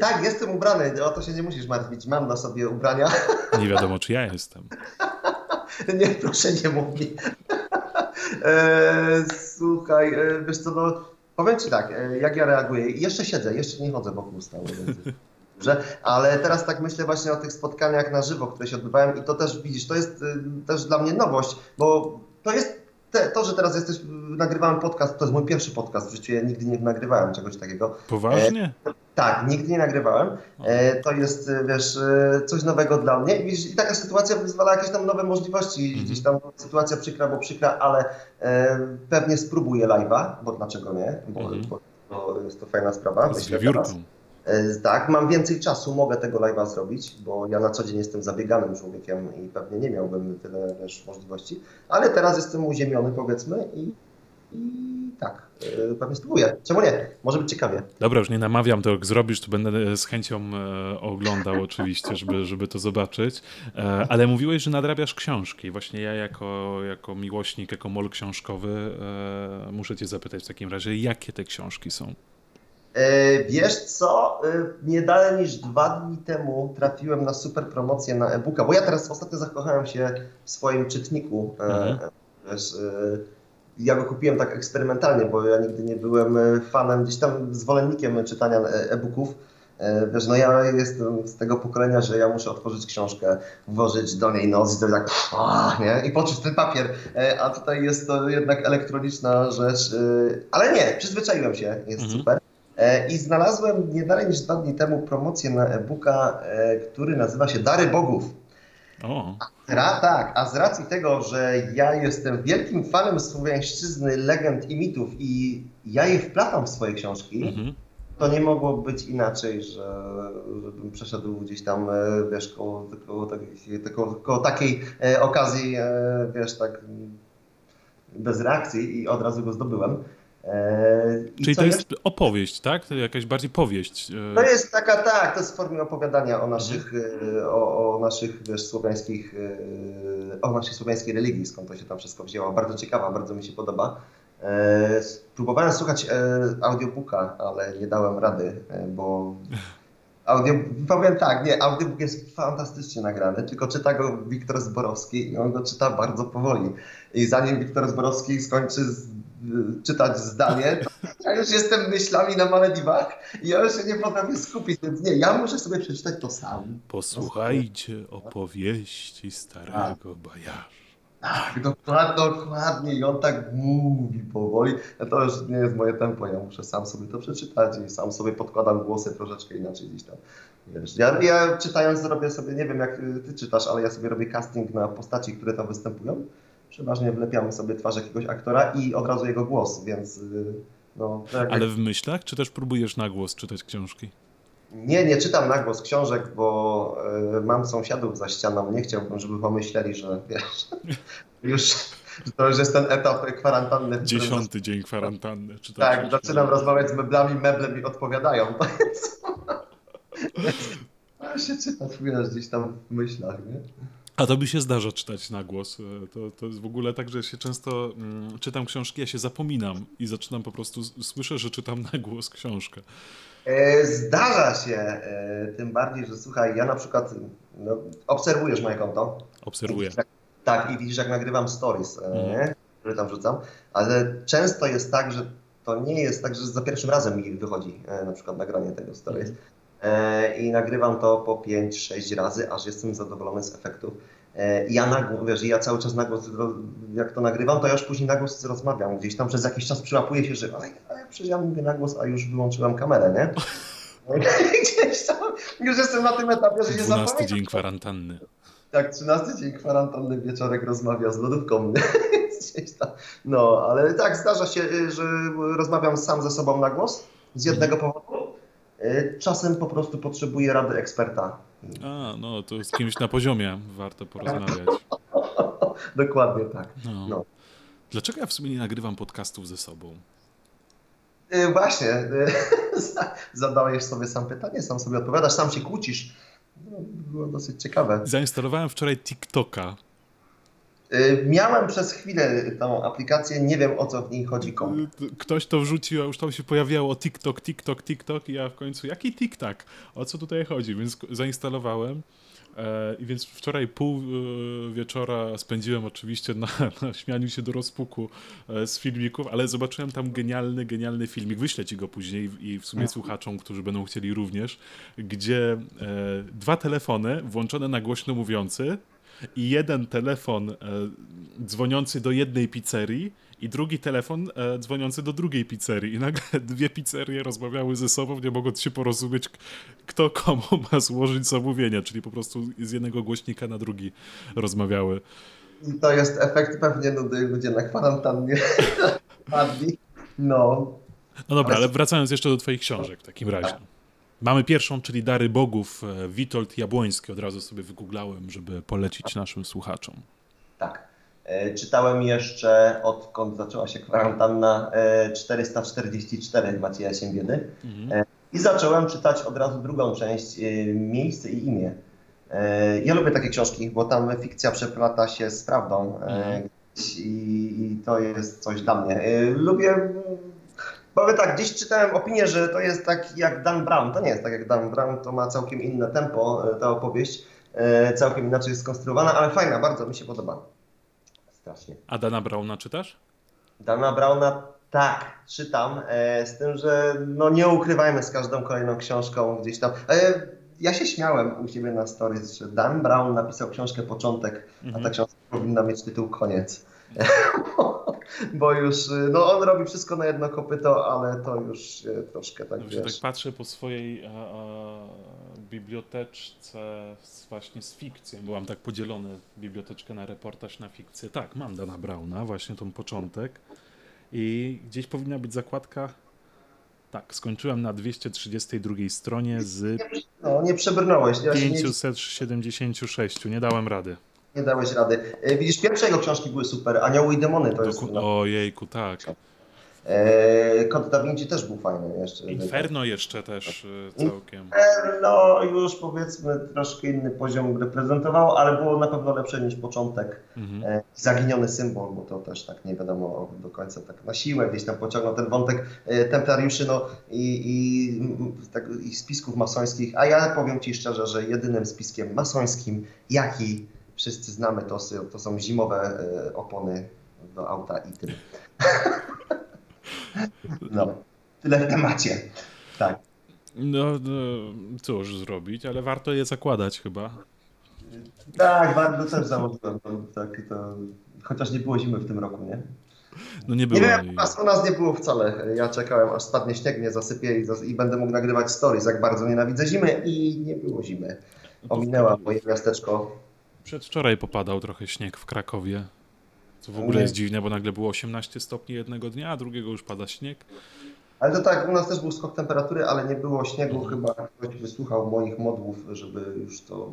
Tak, jestem ubrany, o to się nie musisz martwić, mam na sobie ubrania. Nie wiadomo, czy ja jestem. nie, proszę nie mów mi. E, słuchaj, e, wiesz co, no, powiem ci tak, e, jak ja reaguję, jeszcze siedzę, jeszcze nie chodzę wokół stołu. Dobrze? Ale teraz tak myślę właśnie o tych spotkaniach na żywo, które się odbywają i to też widzisz, to jest y, też dla mnie nowość, bo to jest te, to, że teraz jesteś, nagrywałem podcast, to jest mój pierwszy podcast w życiu, ja nigdy nie nagrywałem czegoś takiego. Poważnie? E, tak, nigdy nie nagrywałem. E, to jest, y, wiesz, y, coś nowego dla mnie i, i taka sytuacja wyzwala jakieś tam nowe możliwości, mhm. gdzieś tam sytuacja przykra, bo przykra, ale e, pewnie spróbuję live'a, bo dlaczego nie, bo, mhm. bo, bo jest to fajna sprawa. Z wiewiórką. E, tak, mam więcej czasu, mogę tego live'a zrobić, bo ja na co dzień jestem zabieganym człowiekiem i pewnie nie miałbym tyle wiesz, możliwości, ale teraz jestem uziemiony powiedzmy i, i tak, e, pewnie spróbuję. Czemu nie? Może być ciekawie. Dobra, już nie namawiam, to jak zrobisz, to będę z chęcią e, oglądał oczywiście, żeby, żeby to zobaczyć. Ale mówiłeś, że nadrabiasz książki. Właśnie ja jako, jako miłośnik, jako mol książkowy muszę cię zapytać w takim razie, jakie te książki są? E, wiesz co, e, nie dalej niż dwa dni temu trafiłem na super promocję na e-booka, bo ja teraz ostatnio zakochałem się w swoim czytniku. E, mhm. Wiesz, ja go kupiłem tak eksperymentalnie, bo ja nigdy nie byłem fanem, gdzieś tam zwolennikiem czytania e-booków. Wiesz, no ja jestem z tego pokolenia, że ja muszę otworzyć książkę, włożyć do niej nos i to tak, nie? I poczuć ten papier. A tutaj jest to jednak elektroniczna rzecz. Ale nie, przyzwyczaiłem się, jest mhm. super. E, I znalazłem nie dalej niż dwa dni temu promocję na e-booka, e, który nazywa się Dary Bogów. O. A, tak, a z racji tego, że ja jestem wielkim fanem słowiańszczyzny, legend i mitów i ja je wplatam w swoje książki, mhm. to nie mogło być inaczej, że, żebym przeszedł gdzieś tam, wiesz, koło, koło, koło, koło takiej okazji, wiesz, tak bez reakcji i od razu go zdobyłem. E, I Czyli to jest jeszcze? opowieść, tak? To jakaś bardziej powieść. E. To jest taka, tak, to jest w formie opowiadania o naszych, e, o, o, naszych, wiesz, słowiańskich, o naszej słowiańskiej religii, skąd to się tam wszystko wzięło. Bardzo ciekawa, bardzo mi się podoba. Próbowałem słuchać audiobooka, ale nie dałem rady, bo audio, powiem tak, nie, audiobook jest fantastycznie nagrany, tylko czyta go Wiktor Zborowski i on go czyta bardzo powoli. I zanim Wiktor Zborowski skończy czytać zdanie, ja już jestem myślami na Malediwach i ja już się nie potrafię skupić, więc nie, ja muszę sobie przeczytać to sam. Posłuchajcie opowieści starego bajarza. Tak, dokładnie, dokładnie. I on tak mówi powoli. To już nie jest moje tempo, ja muszę sam sobie to przeczytać i sam sobie podkładam głosy troszeczkę inaczej gdzieś tam. Wiesz, ja, ja czytając robię sobie, nie wiem jak ty czytasz, ale ja sobie robię casting na postaci, które tam występują przeważnie wlepiamy sobie twarz jakiegoś aktora i od razu jego głos, więc y, no... Tak Ale w myślach, czy też próbujesz na głos czytać książki? Nie, nie czytam na głos książek, bo y, mam sąsiadów za ścianą. Nie chciałbym, żeby pomyśleli, że wiesz, już to już jest ten etap kwarantanny. Dziesiąty którym... dzień kwarantanny. Czy tak, zaczynam rozmawiać z meblami, meble mi odpowiadają. To jest... się czytać, wiesz, gdzieś tam w myślach, nie? A to by się zdarza czytać na głos. E, to, to jest w ogóle tak, że się często mm, czytam książki, ja się zapominam i zaczynam po prostu, słyszę, że czytam na głos książkę. E, zdarza się, e, tym bardziej, że słuchaj, ja na przykład, no, obserwujesz moje konto. Obserwuję. tak, i widzisz, jak nagrywam stories, mhm. które tam wrzucam, ale często jest tak, że to nie jest tak, że za pierwszym razem mi wychodzi na przykład nagranie tego stories. Mhm. E, i nagrywam to po 5-6 razy, aż jestem zadowolony z efektów. E, ja na, wiesz, ja cały czas na głos, jak to nagrywam, to ja już później na głos rozmawiam. Gdzieś tam przez jakiś czas przyłapuję się, że ale przecież ja mówię na głos, a już wyłączyłem kamerę, nie? Gdzieś tam już jestem na tym etapie, że się 12 dzień kwarantanny. Tak, 13 dzień kwarantanny, wieczorek rozmawia z lodówką. No, ale tak, zdarza się, że rozmawiam sam ze sobą na głos z jednego powodu, czasem po prostu potrzebuję rady eksperta. A, no to z kimś na poziomie warto porozmawiać. Dokładnie tak. No. No. Dlaczego ja w sumie nie nagrywam podcastów ze sobą? Yy, właśnie, yy, zadałeś sobie sam pytanie, sam sobie odpowiadasz, sam się kłócisz. No, było dosyć ciekawe. Zainstalowałem wczoraj TikToka. Yy, miałem przez chwilę tą aplikację, nie wiem o co w niej chodzi komu. Ktoś to wrzucił, a już tam się pojawiało TikTok, TikTok, TikTok i ja w końcu, jaki TikTok? O co tutaj chodzi? Więc zainstalowałem. E, I więc wczoraj pół e, wieczora spędziłem oczywiście na, na śmianiu się do rozpuku e, z filmików, ale zobaczyłem tam genialny, genialny filmik. Wyślę ci go później i w sumie słuchaczom, którzy będą chcieli również, gdzie dwa telefony włączone na głośno mówiący i jeden telefon dzwoniący do jednej pizzerii i drugi telefon e, dzwoniący do drugiej pizzerii. I nagle dwie pizzerie rozmawiały ze sobą, nie mogąc się porozumieć, kto komu ma złożyć zamówienia, czyli po prostu z jednego głośnika na drugi rozmawiały. I to jest efekt pewnie nudy, ludzie na kwarantannie padli. No. No dobra, ale wracając jeszcze do twoich książek w takim razie. Mamy pierwszą, czyli Dary Bogów, e, Witold Jabłoński. Od razu sobie wygooglałem, żeby polecić naszym słuchaczom. Tak. E, czytałem jeszcze, odkąd zaczęła się kwarantanna, 444 e, Macieja Siembiedy. Mhm. I zacząłem czytać od razu drugą część, Miejsce i imię. Ja lubię takie książki, bo tam fikcja przeplata się z prawdą mhm. i, to jest coś dla mnie. Lubię, powiem tak, gdzieś czytałem opinię, że to jest tak jak Dan Brown. To nie jest tak jak Dan Brown, to ma całkiem inne tempo, ta opowieść, całkiem inaczej jest skonstruowana, ale fajna, bardzo mi się podoba strasznie. A Dana Brauna czytasz? Dana Brauna tak, czytam, e, z tym, że no nie ukrywajmy z każdą kolejną książką gdzieś tam. E, ja się śmiałem u siebie na stories, że Dan Brown napisał książkę Początek, a ta mhm. książka powinna mieć tytuł Koniec. Bo już, no on robi wszystko na jedno kopyto, ale to już troszkę tak, no, wiesz. tak patrzę po swojej a, a, biblioteczce właśnie z fikcją. Byłam tak podzielony biblioteczkę na reportaż, na fikcję. Tak, mam Dana Brauna, właśnie tą początek. I gdzieś powinna być zakładka tak, skończyłem na 232 stronie z no, nie przebrnąłeś. Ja 576, nie dałem rady nie dałeś rady. E, widzisz, pierwsze jego książki były super. Anioły i demony to jest... Ojejku, tak. E, Kod Da Vinci też był fajny jeszcze. Inferno jeszcze też e, całkiem. Inferno już powiedzmy troszkę inny poziom reprezentowało, ale było na pewno lepsze niż początek. Mhm. Zaginiony symbol, bo to też tak nie wiadomo do końca tak na siłę gdzieś tam pociągnął ten wątek templariuszy no, i, i, tak, i spisków masońskich. A ja powiem Ci szczerze, że jedynym spiskiem masońskim, jaki wszyscy znamy to, to są zimowe e, opony do auta i tyle. No, tyle w temacie. Tak. No, no, cóż zrobić, ale warto je zakładać chyba. Tak, bardzo też założyłem. Tak, to, chociaż nie było zimy w tym roku, nie? No nie było. Nie wiem, u nas nie było wcale. Ja czekałem, aż spadnie śnieg, mnie zasypie i, zas i będę mógł nagrywać stories, jak bardzo nienawidzę zimy i nie było zimy. Ominęła moje miasteczko Przedwczoraj popadał trochę śnieg w Krakowie. Co w ogóle jest dziwne, bo nagle było 18 stopni jednego dnia, a drugiego już pada śnieg. Ale to tak, u nas też był skok temperatury, ale nie było śniegu. Mhm. Chyba ktoś wysłuchał moich modłów, żeby już to,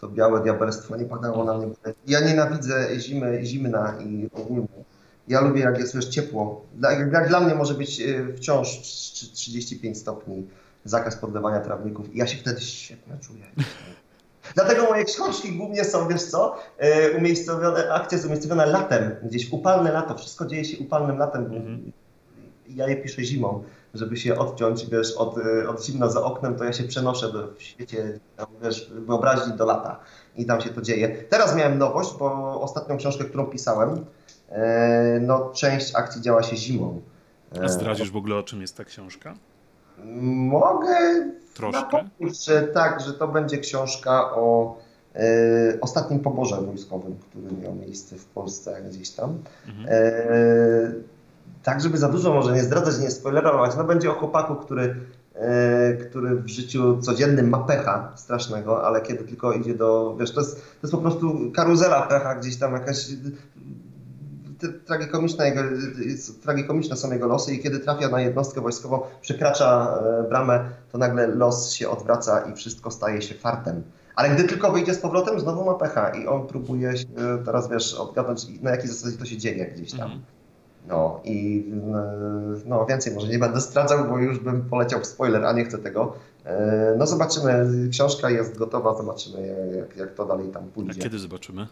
to białe diabelstwo nie padało na mnie. Ja nienawidzę zimy, zimna i ogólnie. Ja lubię, jak jest już ciepło. Jak, jak dla mnie może być y, wciąż 35 stopni zakaz podlewania trawników i ja się wtedy świetnie czuję. Dlatego moje książki głównie są, wiesz co, e, umiejscowione, akcje są umiejscowione latem, gdzieś upalne lato. Wszystko dzieje się upalnym latem. Mhm. Ja je piszę zimą, żeby się odciąć, wiesz, od, e, od zimna za oknem, to ja się przenoszę do, w świecie, tam, wiesz, wyobraźni do lata i tam się to dzieje. Teraz miałem nowość, bo ostatnią książkę, którą pisałem, e, no część akcji działa się zimą. A zdradzisz w ogóle o czym jest ta książka? Mogę Troszkę. że tak, że to będzie książka o e, ostatnim poborze wojskowym, który miał miejsce w Polsce gdzieś tam. Mhm. E, tak, żeby za dużo może nie zdradzać, nie spoilerować, no będzie o chłopaku, który, e, który w życiu codziennym ma pecha strasznego, ale kiedy tylko idzie do, wiesz, to jest, to jest po prostu karuzela pecha, gdzieś tam jakaś tragikomiczne, jego, tragikomiczne są jego losy i kiedy trafia na jednostkę wojskową, przekracza e, bramę, to nagle los się odwraca i wszystko staje się fartem. Ale gdy tylko wyjdzie z powrotem, znowu ma pecha i on próbuje teraz, wiesz, odgadnąć, na jakiej zasadzie to się dzieje gdzieś tam. Mhm. No i no więcej może nie będę stracał, bo już bym poleciał w spoiler, a nie chcę tego. E, no zobaczymy, książka jest gotowa, zobaczymy jak, jak to dalej tam pójdzie. A kiedy zobaczymy?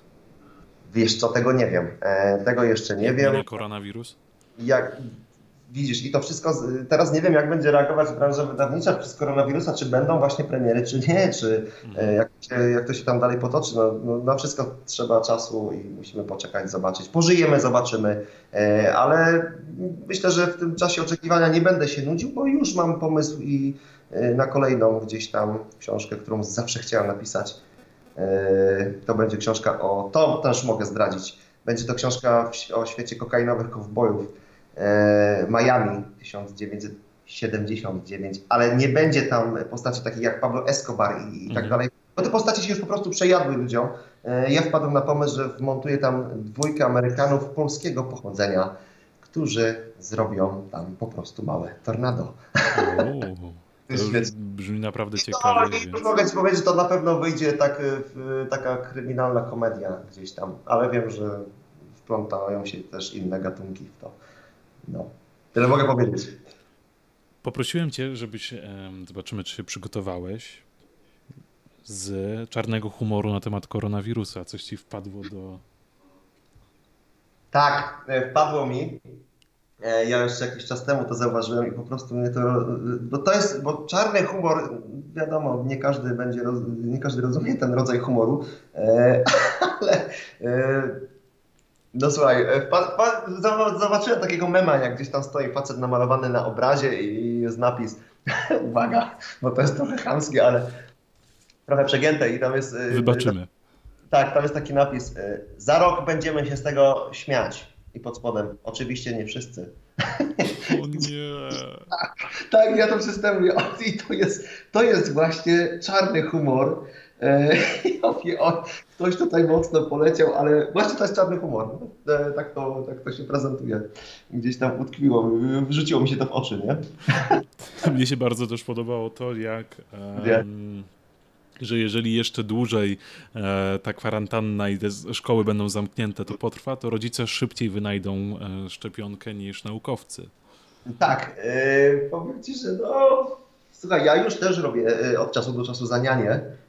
Wiesz co, tego nie wiem. E, tego jeszcze nie wiem. koronawirus? Jak, widzisz, i to wszystko, teraz nie wiem jak będzie reagować branża wydawnicza przez koronawirusa, czy będą właśnie premiery, czy nie, czy mhm. jak, jak to się tam dalej potoczy. No, no, na wszystko trzeba czasu i musimy poczekać, zobaczyć. Pożyjemy, zobaczymy, e, ale myślę, że w tym czasie oczekiwania nie będę się nudził, bo już mam pomysł i e, na kolejną gdzieś tam książkę, którą zawsze chciałem napisać. E, to będzie książka o, to też mogę zdradzić, będzie to książka o świecie kokainowych kowbojów E, Miami 1979, ale nie będzie tam postaci takich jak Pablo Escobar i, i tak mhm. dalej, bo te postacie się już po prostu przejadły ludziom. E, ja wpadłem na pomysł, że wmontuję tam dwójkę Amerykanów polskiego pochodzenia, którzy zrobią tam po prostu małe tornado. Brzmi naprawdę ciekawie. No, Mogę ci powiedzieć, że to na pewno wyjdzie tak, taka kryminalna komedia gdzieś tam, ale wiem, że wplątają się też inne gatunki w to. No, tyle mogę powiedzieć. Poprosiłem cię, żebyś, zobaczymy czy się przygotowałeś, z czarnego humoru na temat koronawirusa. Coś ci wpadło do... Tak, e, wpadło mi. E, ja jeszcze jakiś czas temu to zauważyłem i po prostu mnie to. Bo to jest, bo czarny humor, wiadomo, nie każdy będzie, nie każdy rozumie ten rodzaj humoru, e, ale no słuchaj, e, zobaczyłem takiego mema, jak gdzieś tam stoi facet namalowany na obrazie i jest napis, uwaga, bo to jest trochę chamskie, ale trochę przegięte i tam jest... E, Wybaczymy. Tak, tam jest taki napis, e, za rok będziemy się z tego śmiać. I pod spodem, oczywiście nie wszyscy. O nie. tak, tak, ja to przystępuję. I to jest, to jest właśnie czarny humor, E, o, ktoś tutaj mocno poleciał, ale właśnie to jest czarny humor. E, tak to, tak to się prezentuje. Gdzieś tam utkwiło, wrzuciło mi się to w oczy, nie? Mnie się bardzo też podobało to, jak... Um, że jeżeli jeszcze dłużej e, ta kwarantanna i te szkoły będą zamknięte, to potrwa, to rodzice szybciej wynajdą e, szczepionkę niż naukowcy. Tak, e, powiem Ci, że no, słuchaj, ja już też robię od czasu do czasu zanianie E,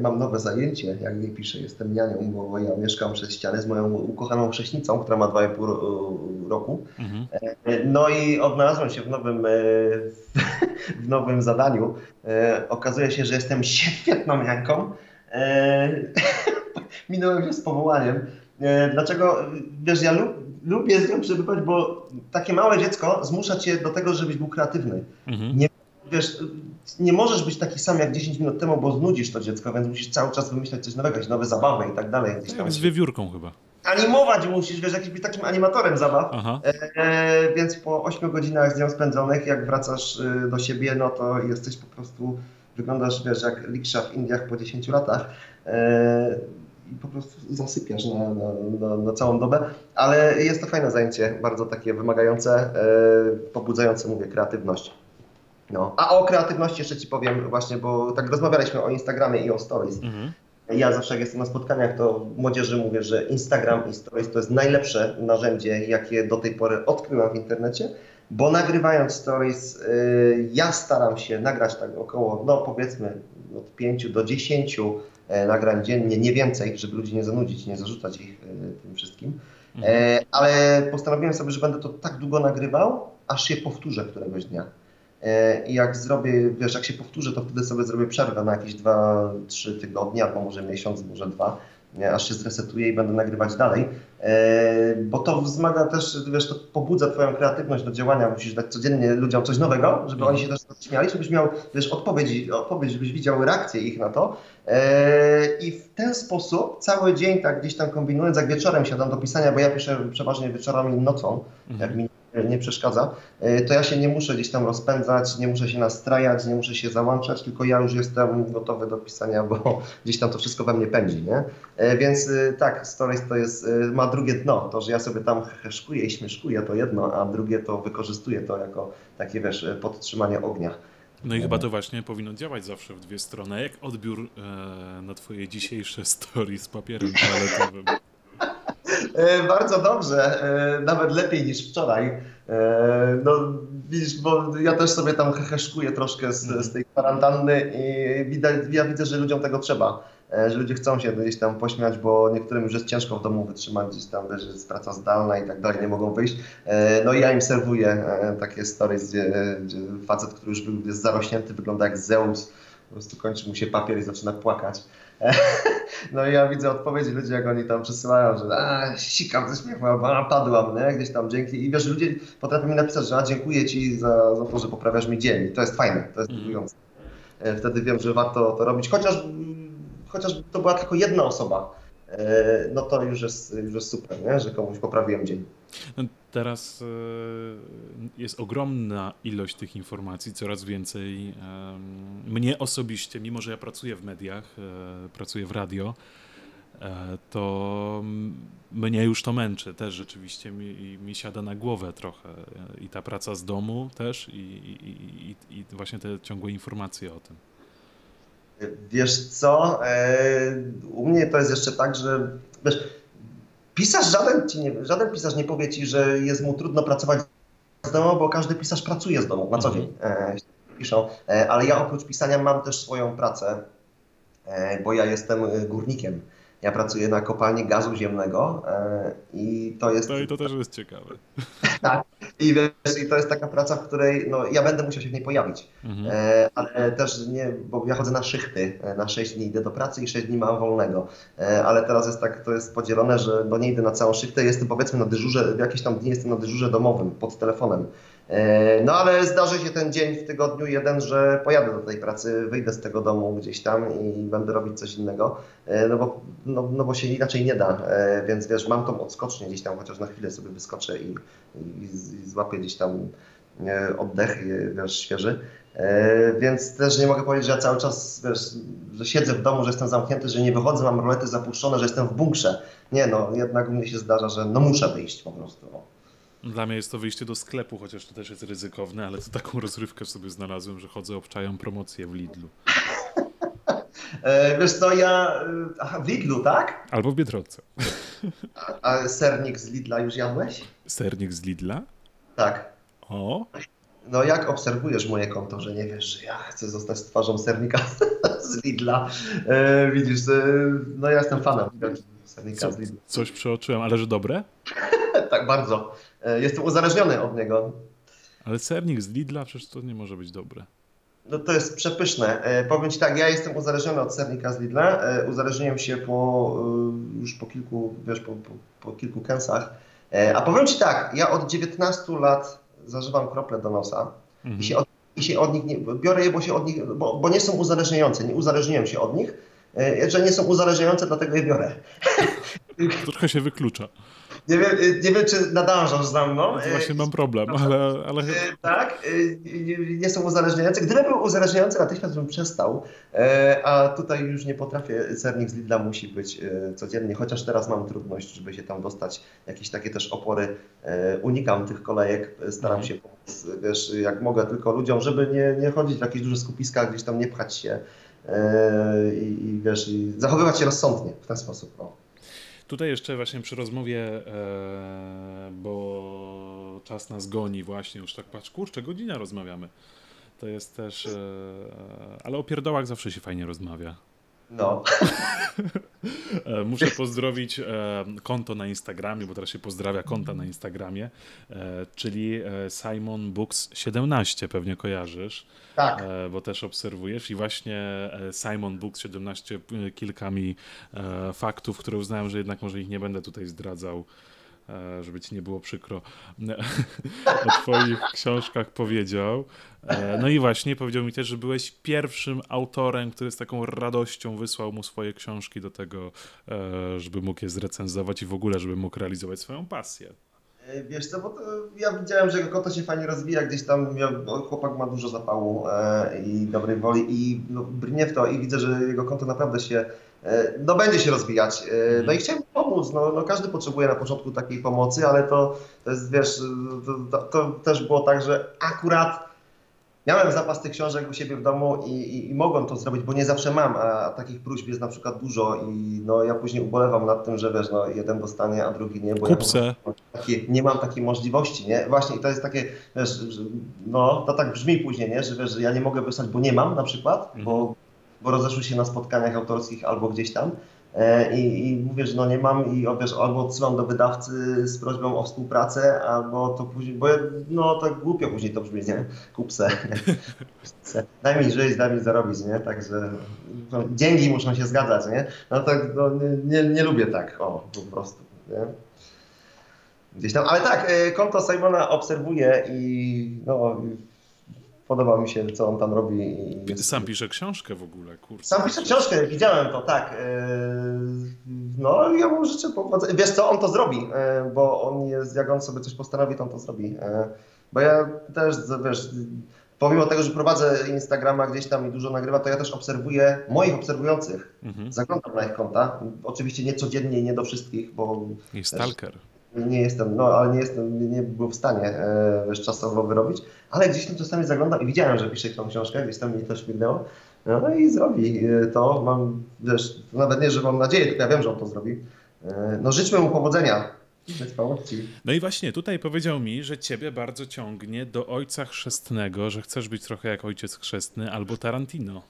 mam nowe zajęcie, jak nie piszę, jestem nianią, bo ja mieszkam przez ścianę z moją ukochaną chrześnicą, która ma 2,5 roku. Mhm. E, no i odnalazłem się w nowym, e, w nowym zadaniu. Okazuje się, że jestem świetną niańką. Minąłem się z powołaniem. Dlaczego? Wiesz, ja lub, lubię z nią przebywać, bo takie małe dziecko zmusza cię do tego, żebyś był kreatywny. Mhm. Nie wiesz, nie możesz być taki sam jak 10 minut temu, bo znudzisz to dziecko, więc musisz cały czas wymyślać coś nowego, jakieś nowe zabawy i tak dalej. Tam z wiewiórką chyba. Animować musisz, wiesz, jakiś być takim animatorem zabaw. E, więc po 8 godzinach z nią spędzonych, jak wracasz y, do siebie, no to jesteś po prostu, wyglądasz, wiesz, jak liksza w Indiach po 10 latach. E, i po prostu zasypiasz na, na, na, na, całą dobę, ale jest to fajne zajęcie, bardzo takie wymagające, e, pobudzające, mówię, kreatywność. No. A o kreatywności jeszcze Ci powiem właśnie, bo tak rozmawialiśmy o Instagramie i o Stories. Mhm. Ja zawsze jak jestem na spotkaniach, to młodzieży mówię, że Instagram i Stories to jest najlepsze narzędzie, jakie do tej pory odkryłem w internecie, bo nagrywając Stories yy, ja staram się nagrać tak około, no powiedzmy od 5 do 10 yy, nagrań dziennie, nie więcej, żeby ludzi nie zanudzić, nie zarzucać ich yy, tym wszystkim. Mhm. E, ale postanowiłem sobie, że będę to tak długo nagrywał, aż się powtórzę któregoś dnia. E, I jak zrobię, wiesz, jak się powtórzę, to wtedy sobie zrobię przerwę na jakieś 2-3 tygodnie, albo może miesiąc, może dwa, aż się zresetuję i będę nagrywać dalej. E, bo to wzmaga też, wiesz, to pobudza Twoją kreatywność do działania. Musisz dać codziennie ludziom coś nowego, żeby oni się też śmiali, żebyś miał, wiesz, odpowiedź, odpowiedź żebyś widział reakcję ich na to. E, I w ten sposób cały dzień tak gdzieś tam kombinując, jak wieczorem siadam do pisania, bo ja piszę przeważnie wieczorami i nocą, mhm. jak mi nie przeszkadza, to ja się nie muszę gdzieś tam rozpędzać, nie muszę się nastrajać, nie muszę się załączać, tylko ja już jestem gotowy do pisania, bo gdzieś tam to wszystko we mnie pędzi, nie? Więc tak, Stories to jest, ma drugie dno, to, że ja sobie tam heszkuję i śmieszkuję to jedno, a drugie to wykorzystuję to jako takie, wiesz, podtrzymanie ognia. No i chyba to właśnie powinno działać zawsze w dwie strony. Jak odbiór e, na twoje dzisiejsze story z papierem toaletowym? E, bardzo dobrze, e, nawet lepiej niż wczoraj. E, no widzisz, bo ja też sobie tam heheszkuję troszkę z, z tej kwarantanny i widać, ja widzę, że ludziom tego trzeba. Że ludzie chcą się gdzieś tam pośmiać, bo niektórym już jest ciężko w domu wytrzymać, gdzieś tam że jest praca zdalna i tak dalej, nie mogą wyjść. No i ja im serwuję takie stories, gdzie, gdzie facet, który już był jest zarośnięty, wygląda jak Zeus, po prostu kończy mu się papier i zaczyna płakać. No i ja widzę odpowiedzi ludzi, jak oni tam przesyłają, że a, sikam ze śmiechu, a, padłam, nie? gdzieś tam dzięki. I wiesz, ludzie potrafią mi napisać, że a, dziękuję ci za, za to, że poprawiasz mi dzień. I to jest fajne, to jest mhm. budujące. Wtedy wiem, że warto to robić, chociaż chociaż to była tylko jedna osoba, e, no to już jest, już jest super, nie? że komuś poprawiłem dzień. Teraz e, jest ogromna ilość tych informacji, coraz więcej. Mnie osobiście, mimo że ja pracuję w mediach, e, pracuję w radio, to mnie już to męczy też rzeczywiście mi, mi siada na głowę trochę i ta praca z domu też i, i, i, i właśnie te ciągłe informacje o tym. Wiesz co, e, u mnie to jest jeszcze tak, że wiesz, pisarz żaden, ci nie, żaden pisarz nie powie ci, że jest mu trudno pracować z domu, bo każdy pisarz pracuje z domu na co dzień. E, piszą, e, ale ja oprócz pisania mam też swoją pracę, bo ja jestem górnikiem. Ja pracuję na kopalni gazu ziemnego e, i to jest... No i to też jest ciekawe. tak. I, wiesz, I to jest taka praca, w której no, ja będę musiał się w niej pojawić. Mhm. E, ale też nie, bo ja chodzę na szychty. E, na 6 dni idę do pracy i 6 dni mam wolnego. ale teraz jest tak, to jest podzielone, że no, nie idę na całą szychtę, jestem powiedzmy na dyżurze, w jakieś tam dni jestem na dyżurze domowym, pod telefonem. No ale zdarzy się ten dzień w tygodniu jeden, że pojadę do tej pracy, wyjdę z tego domu gdzieś tam i będę robić coś innego, no bo, no, no bo się inaczej nie da, więc wiesz, mam tą odskocznię gdzieś tam, chociaż na chwilę sobie wyskoczę i, i, i złapię gdzieś tam oddech, wiesz, świeży. Więc też nie mogę powiedzieć, że ja cały czas, wiesz, że siedzę w domu, że jestem zamknięty, że nie wychodzę, mam rolety zapuszczone, że jestem w bunkrze. Nie no, jednak u mnie się zdarza, że no muszę wyjść po prostu. Dla mnie jest to wyjście do sklepu, chociaż to też jest ryzykowne, ale to taką rozrywkę sobie znalazłem, że chodzę, obczają promocję w Lidlu. E, wiesz co, ja... E, aha, w Lidlu, tak? Albo w Biedronce. A, a sernik z Lidla już jadłeś? Sernik z Lidla? Tak. O? No jak obserwujesz moje konto, że nie wiesz, że ja chcę zostać twarzą sernika z Lidla. E, widzisz, e, no ja jestem fanem sernika Co, z Lidla. Coś przeoczyłem, ale że dobre? tak, bardzo. E, jestem uzależniony od niego. Ale sernik z Lidla przecież to nie może być dobre. No to jest przepyszne. E, powiem Ci tak, ja jestem uzależniony od sernika z Lidla. E, uzależniłem się po, już po kilku, wiesz, po, po, po kilku kęsach. A powiem Ci tak, ja od 19 lat zażywam krople do nosa mhm. i, się od, i się od nich nie, biorę je, bo, się od nich, bo, bo nie są uzależniające, nie uzależniłem się od nich. Że nie są uzależniające, dlatego je biorę. Trochę się wyklucza. Nie wiem, nie wiem, czy nadążasz za mną. Właśnie mam problem, ale... ale... E, tak, nie są uzależniające. Gdyby był uzależniający, natychmiast bym przestał, a tutaj już nie potrafię. Sernik z Lidla musi być codziennie, chociaż teraz mam trudność, żeby się tam dostać. Jakieś takie też opory. Unikam tych kolejek, staram mhm. się pomóc, wiesz, jak mogę tylko ludziom, żeby nie, nie chodzić w jakieś duże skupiska, gdzieś tam nie pchać się i, i wiesz, i zachowywać się rozsądnie w ten sposób. O. Tutaj jeszcze właśnie przy rozmowie, e, bo czas nas goni właśnie, już tak patrz, kurczę, godzina rozmawiamy. To jest też, e, ale o pierdołach zawsze się fajnie rozmawia. No. E, muszę pozdrowić e, konto na Instagramie, bo teraz się pozdrawia konta na Instagramie, e, czyli Simon Books 17, pewnie kojarzysz. Tak. Bo też obserwujesz i właśnie Simon Books 17 kilka mi faktów, które uznałem, że jednak może ich nie będę tutaj zdradzał żeby ci nie było przykro, o twoich książkach powiedział. E, no i właśnie powiedział mi też, że byłeś pierwszym autorem, który z taką radością wysłał mu swoje książki do tego, e, żeby mógł je zrecenzować i w ogóle, żeby mógł realizować swoją pasję. E, wiesz co, bo to, ja widziałem, że jego konto się fajnie rozwija, gdzieś tam no, chłopak ma dużo zapału e, i dobrej woli i no, brnie w to i widzę, że jego konto naprawdę się, e, no będzie się rozwijać. E, no i chciałem pomóc, no, no każdy potrzebuje na początku takiej pomocy, ale to, to jest, wiesz, to, to, to też było tak, że akurat miałem zapas tych książek u siebie w domu i, i, i, mogłem to zrobić, bo nie zawsze mam, a takich próśb jest na przykład dużo i no, ja później ubolewam nad tym, że wiesz, no, jeden dostanie, a drugi nie, bo Kupce. ja takie, nie mam takiej możliwości, nie? Właśnie i to jest takie, wiesz, no to tak brzmi później, nie? Że wiesz, że ja nie mogę wysłać, bo nie mam na przykład, mhm. bo, bo rozeszły się na spotkaniach autorskich albo gdzieś tam, E, I, I, mówię, że no nie mam i wiesz, albo odsyłam do wydawcy z prośbą o współpracę, albo to później, bo no tak głupio później to brzmi, nie? Kupse. daj mi żyć, daj mi zarobić, nie? Także no, dzięki muszą się zgadzać, nie? No tak, no, nie, nie, nie lubię tak, o, po prostu, nie? Gdzieś tam, ale tak, e, konto Simona obserwuję i no podoba mi się, co on tam robi. I Sam pisze książkę w ogóle, kurczę. Sam pisze książkę, widziałem to, tak. E, no, ja mu życzę powodzenia. Wiesz co, on to zrobi, e, bo on jest, jak on sobie coś postanowi, to on to zrobi. E, bo ja też, wiesz, pomimo tego, że prowadzę Instagrama gdzieś tam i dużo nagrywa, to ja też obserwuję moich obserwujących. Mhm. Zaglądam na ich konta. Oczywiście nie codziennie i nie do wszystkich, bo... I stalker. Też, nie jestem, no ale nie jestem, nie był w stanie e, czasowo wyrobić, ale gdzieś tam czasami zaglądam i widziałem, że pisze tą książkę, gdzieś tam mi to śmignęło. No i zrobi e, to, mam, wiesz, nawet nie, że mam nadzieję, tylko ja wiem, że on to zrobi. E, no życzmy mu powodzenia. No i właśnie tutaj powiedział mi, że ciebie bardzo ciągnie do ojca chrzestnego, że chcesz być trochę jak ojciec chrzestny albo Tarantino.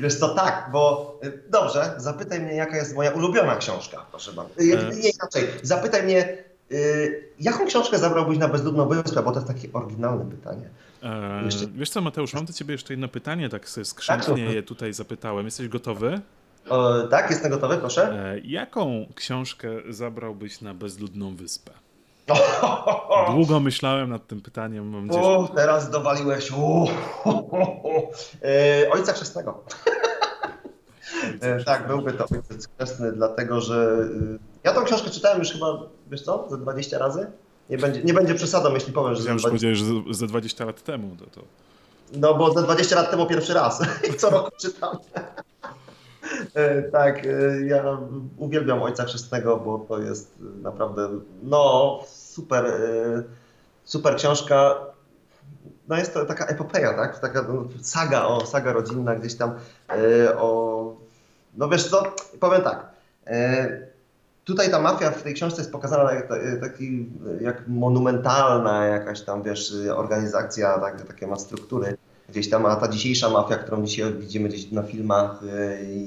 Wiesz to tak, bo y, dobrze, zapytaj mnie, jaka jest moja ulubiona książka, proszę bardzo. Y, e... Nie inaczej, zapytaj mnie, y, jaką książkę zabrałbyś na bezludną wyspę, bo to jest takie oryginalne pytanie. E, jeszcze... Wiesz co, Mateusz, mam do ciebie jeszcze jedno pytanie, tak skrzętnie tak, je tutaj zapytałem. Jesteś gotowy? O, tak, jestem gotowy, proszę. E, jaką książkę zabrałbyś na bezludną wyspę? Długo myślałem nad tym pytaniem. Mam gdzieś... O, teraz dowaliłeś. O, e, ojca chrzestnego. E, tak, byłby to ojciec chrzestny, dlatego że y, ja tą książkę czytałem już chyba, wiesz co, ze 20 razy. Nie będzie, nie będzie przesadą, jeśli powiem, że... Ja już 20... powiedziałeś, że ze 20 lat temu. To, to... No bo ze 20 lat temu pierwszy raz. Co roku czytam. E, tak, ja uwielbiam Ojca Chrzestnego, bo to jest naprawdę, no super, e, super książka. No jest to taka epopeja, tak? Taka no, saga, o, saga rodzinna gdzieś tam e, o... No wiesz co, powiem tak. E, tutaj ta mafia w tej książce jest pokazana jak, taki, jak monumentalna jakaś tam, wiesz, organizacja, tak, takie ma struktury gdzieś tam, a ta dzisiejsza mafia, którą dzisiaj widzimy gdzieś na filmach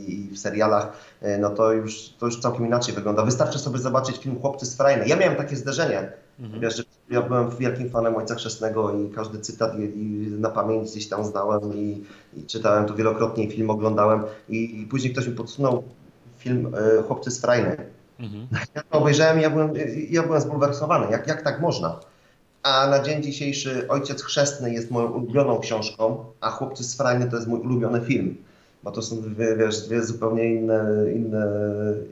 i w serialach, no to już, to już całkiem inaczej wygląda. Wystarczy sobie zobaczyć film Chłopcy z Frajny. Ja miałem takie zderzenie, Mhm. Wiesz, ja byłem wielkim fanem Ojca Chrzestnego i każdy cytat i, i na pamięć gdzieś tam zdałem i, i, czytałem to wielokrotnie, film oglądałem i, i później ktoś mi podsunął film e, Chłopcy z Frajny. Mhm. Ja to obejrzałem i ja byłem, ja byłem zbulwersowany, jak, jak tak można? A na dzień dzisiejszy Ojciec Chrzestny jest moją ulubioną książką, a Chłopcy z Frajny to jest mój ulubiony film. Bo to są dwie, wiesz, dwie zupełnie inne, inne,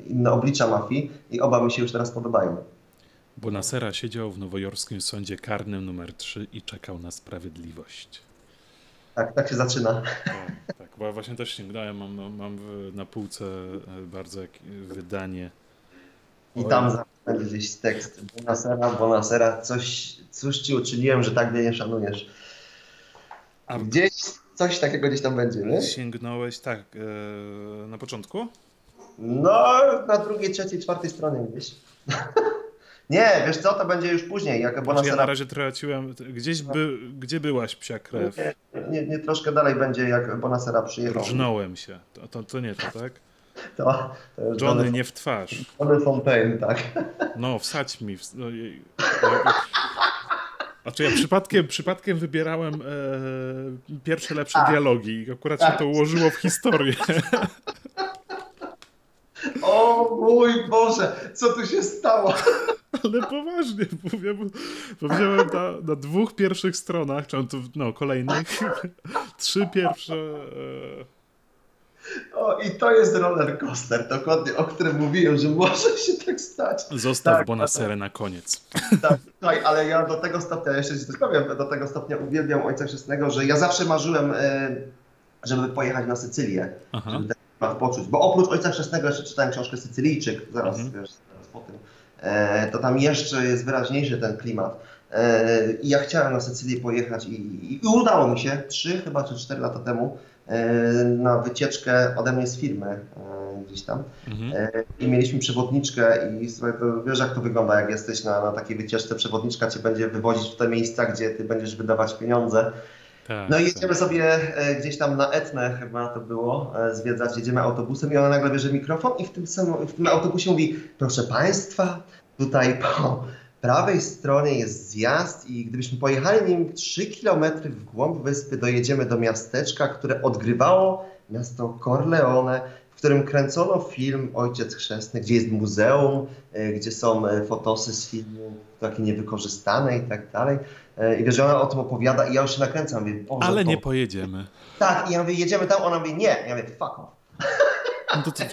inne oblicza mafii i oba mi się już teraz podobają. Bonasera siedział w nowojorskim sądzie karnym numer 3 i czekał na sprawiedliwość. Tak, tak się zaczyna. Tak, tak bo ja właśnie też sięgnąłem, mam, mam na półce e, bardzo wydanie. I tam będzie gdzieś tekst. Bonasera, Bonasera, coś, coś ci uczyniłem, że tak mnie nie szanujesz. A gdzieś coś takiego gdzieś tam będzie, nie? Sięgnąłeś, tak, e, na początku? No, na drugiej, trzeciej, czwartej stronie gdzieś. Nie, wiesz co, to będzie już później. Jak znaczy, ja na razie traciłem. Gdzieś by, gdzie byłaś psia krew? Nie, nie, nie, troszkę dalej będzie, jak Bonasera przyjechał. Rżnąłem się. To, to, to nie to, tak? To, to Johnny, Johnny, nie w twarz. Johnny Fontaine, tak. No, wsadź mi. W, no, znaczy ja przypadkiem, przypadkiem wybierałem e, pierwsze lepsze A. dialogi i akurat się to ułożyło w historię. O mój Boże, co tu się stało? Ale poważnie, powiem, powiedziałem na, na dwóch pierwszych stronach, czy no kolejnych, trzy pierwsze... E, O, i to jest roller coaster, dokładnie, o którym mówiłem, że może się tak stać. Zostaw Tak, Bonaserę na koniec. Tak, słuchaj, ale ja do tego stopnia, jeszcze ci coś powiem, do tego stopnia uwielbiam Ojca Chrzestnego, że ja zawsze marzyłem, e, żeby pojechać na Sycylię, Aha. żeby ten klimat poczuć. Bo oprócz Ojca Chrzestnego jeszcze czytałem książkę Sycylijczyk, zaraz, Mhm. wiesz, zaraz po tym. E, to tam jeszcze jest wyraźniejszy ten klimat. E, I ja chciałem na Sycylię pojechać i, i, udało mi się, trzy chyba czy cztery lata temu, na wycieczkę ode mnie z firmy e, gdzieś tam. Mhm. E, I mieliśmy przewodniczkę i słuchaj, to wiesz jak to wygląda, jak jesteś na, na takiej wycieczce, przewodniczka cię będzie wywozić w te miejsca, gdzie ty będziesz wydawać pieniądze. Tak, No i tak. jedziemy sobie e, gdzieś tam na Etnę chyba to było, e, zwiedzać, jedziemy autobusem i ona nagle bierze mikrofon i w tym, samym, w tym autobusie mówi, proszę Państwa, tutaj po prawej stronie jest zjazd i gdybyśmy pojechali nim 3 km w głąb wyspy, dojedziemy do miasteczka, które odgrywało miasto Corleone, w którym kręcono film Ojciec Chrzestny, gdzie jest muzeum, e, gdzie są e, fotosy z filmu, takie niewykorzystane i tak dalej. E, I wiesz, że ona o tym opowiada i ja już się nakręcam. Mówię, Ale to... nie pojedziemy. Tak, i ja mówię, jedziemy tam, ona mówi, nie. Ja mówię, fuck off. No to, to,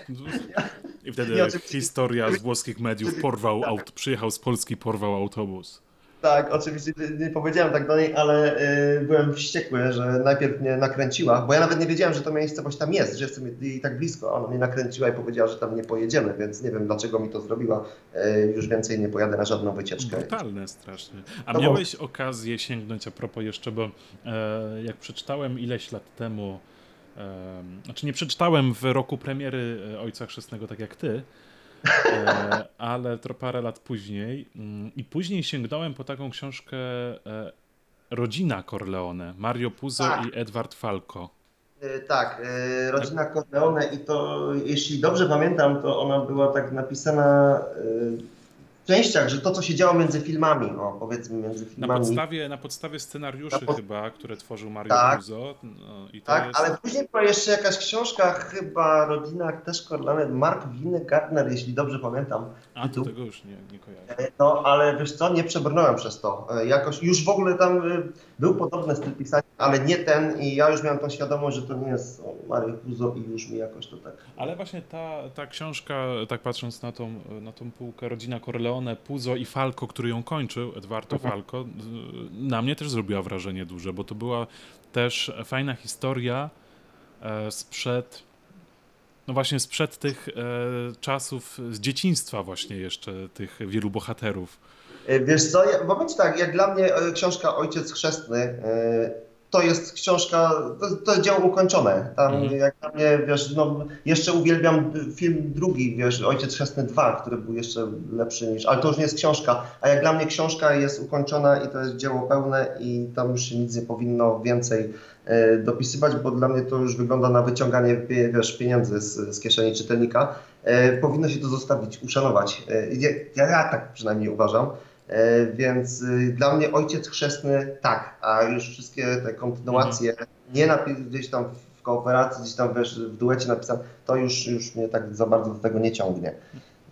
I wtedy Nie, historia z włoskich mediów porwał aut, przyjechał z Polski, porwał autobus. Tak, oczywiście nie powiedziałem tak do niej, ale y, byłem wściekły, że najpierw mnie nakręciła, bo ja nawet nie wiedziałem, że to miejscowość tam jest, że jestem jej tak blisko. Ona mnie nakręciła i powiedziała, że tam nie pojedziemy, więc nie wiem, dlaczego mi to zrobiła. Y, już więcej nie pojadę na żadną wycieczkę. Brutalne strasznie. A To miałeś okazję sięgnąć a propos jeszcze, bo e, jak przeczytałem ileś lat temu, znaczy nie przeczytałem w roku premiery e, Ojca Chrzestnego tak jak ty, e, ale to parę lat później mm, i później sięgnąłem po taką książkę e, Rodzina Corleone, Mario Puzo Tak. i Edward Falco. Tak, rodzina Corleone i to, jeśli dobrze pamiętam, to ona była tak napisana częściach, że to, co się działo między filmami, o, powiedzmy między Na filmami. podstawie, na podstawie scenariuszy Na pod- chyba, które tworzył Mario Tak. Puzo. No, Tak, jest... ale później była jeszcze jakaś książka, chyba Rodzina też Corleone, Mark Winegardner, jeśli dobrze pamiętam. A, to tego już nie, nie kojarzę. E, No, ale wiesz co, nie przebrnąłem przez to. E, Jakoś już w ogóle tam e, był podobny styl pisania, ale nie ten i ja już miałem tą świadomość, że to nie jest Mario Puzo i już mi jakoś to tak... Ale właśnie ta, ta książka, tak patrząc na tą, na tą półkę, rodzina Corleone, Puzo i Falco, który ją kończył, Edwardo Mhm. Falco, na mnie też zrobiła wrażenie duże, bo to była też fajna historia sprzed, no właśnie sprzed tych e, czasów, z dzieciństwa właśnie jeszcze tych wielu bohaterów. E, Wiesz co, ja, powiem tak, jak dla mnie e, książka Ojciec Chrzestny e, to jest książka, to, to jest dzieło ukończone. Tam Mhm. jak dla mnie, wiesz, no, jeszcze uwielbiam film drugi, wiesz, Ojciec Chrzestny 2, który był jeszcze lepszy niż, ale to już nie jest książka, a jak dla mnie książka jest ukończona i to jest dzieło pełne i tam już się nic nie powinno więcej e, dopisywać, bo dla mnie to już wygląda na wyciąganie wiesz, pieniędzy z, z kieszeni czytelnika. E, powinno się to zostawić, uszanować. Ja, ja, ja tak przynajmniej uważam. E, Więc y, dla mnie ojciec chrzestny tak, a już wszystkie te kontynuacje, nie napi- gdzieś tam w kooperacji, gdzieś tam wiesz, w duecie napisane, to już, już mnie tak za bardzo do tego nie ciągnie.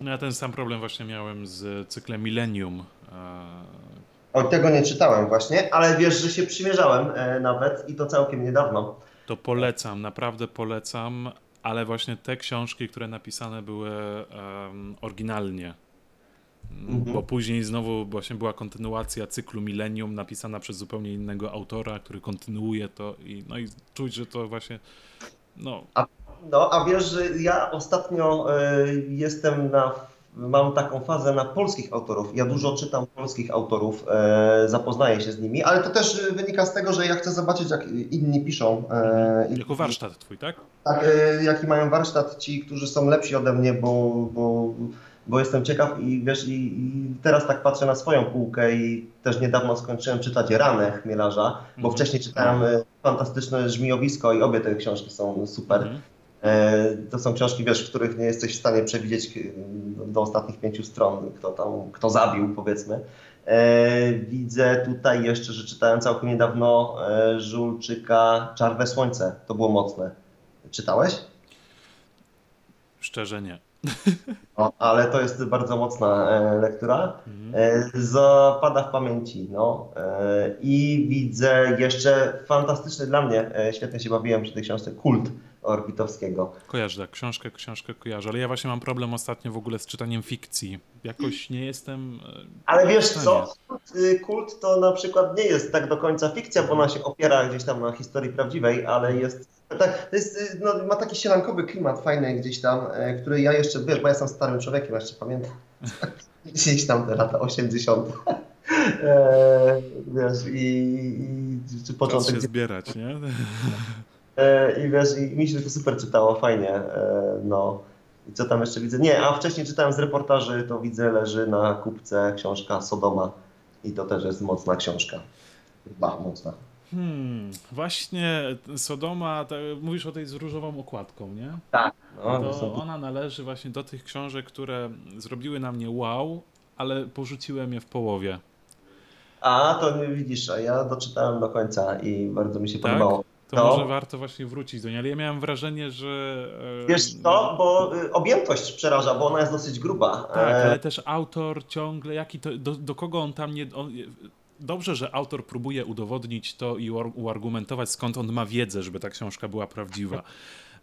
No ja ten sam problem właśnie miałem z cyklem Millennium. O tego nie czytałem właśnie, ale wiesz, że się przymierzałem e, nawet i to całkiem niedawno. To polecam, naprawdę polecam, ale właśnie te książki, które napisane były em, oryginalnie. Mhm. Bo później znowu właśnie była kontynuacja cyklu Millennium napisana przez zupełnie innego autora, który kontynuuje to i no i czuć, że to właśnie no No, a wiesz, że ja ostatnio e, jestem na, mam taką fazę na polskich autorów. Ja dużo czytam polskich autorów, e, zapoznaję się z nimi, ale to też wynika z tego, że ja chcę zobaczyć, jak inni piszą. E, jako warsztat twój, tak? Tak, e, jaki mają warsztat ci, którzy są lepsi ode mnie, bo, bo, bo jestem ciekaw i wiesz, i, i teraz tak patrzę na swoją półkę i też niedawno skończyłem czytać Ranę Chmielarza, bo Mhm. wcześniej czytałem e, fantastyczne Żmijowisko i obie te książki są super. Mhm. E, To są książki, wiesz, w których nie jesteś w stanie przewidzieć do ostatnich pięciu stron, kto tam, kto zabił, powiedzmy. E, Widzę tutaj jeszcze, że czytałem całkiem niedawno e, Żulczyka Czarne Słońce. To było mocne. Czytałeś? Szczerze nie. No, ale to jest bardzo mocna e, lektura. Mhm. E, Zapada w pamięci, no. E, I widzę jeszcze fantastyczny dla mnie, świetnie się bawiłem przy tej książce, Kult Orbitowskiego. Kojarzę, tak, książkę, książkę kojarzę, ale ja właśnie mam problem ostatnio w ogóle z czytaniem fikcji. Jakoś nie jestem. Ale wiesz co, kult, y, kult to na przykład nie jest tak do końca fikcja, bo ona się opiera gdzieś tam na historii prawdziwej, ale jest, tak, to jest y, no, ma taki sielankowy klimat fajny gdzieś tam, e, który ja jeszcze, wiesz, bo ja jestem starym człowiekiem, jeszcze pamiętam gdzieś tam te lata 80. E, wiesz, i, i czy Czas początek się zbierać, nie? E, I wiesz, i mi się to super czytało, fajnie. e, No. I co tam jeszcze widzę? Nie, a wcześniej czytałem z reportaży, to widzę, leży na kupce książka Sodoma. I to też jest mocna książka. Ba, mocna. Hmm, właśnie Sodoma, mówisz o tej z różową okładką, nie? Tak. No, To ona należy właśnie do tych książek, które zrobiły na mnie wow, ale porzuciłem je w połowie. A, to nie widzisz, a ja doczytałem do końca i bardzo mi się Tak? podobało. To No. może warto właśnie wrócić do niej, ale ja miałem wrażenie, że... e, Wiesz co, bo y, objętość przeraża, bo ona jest dosyć gruba. Tak, E, ale też autor ciągle, jaki to, do, do kogo on tam nie... On, dobrze, że autor próbuje udowodnić to i uar- uargumentować, skąd on ma wiedzę, żeby ta książka była prawdziwa.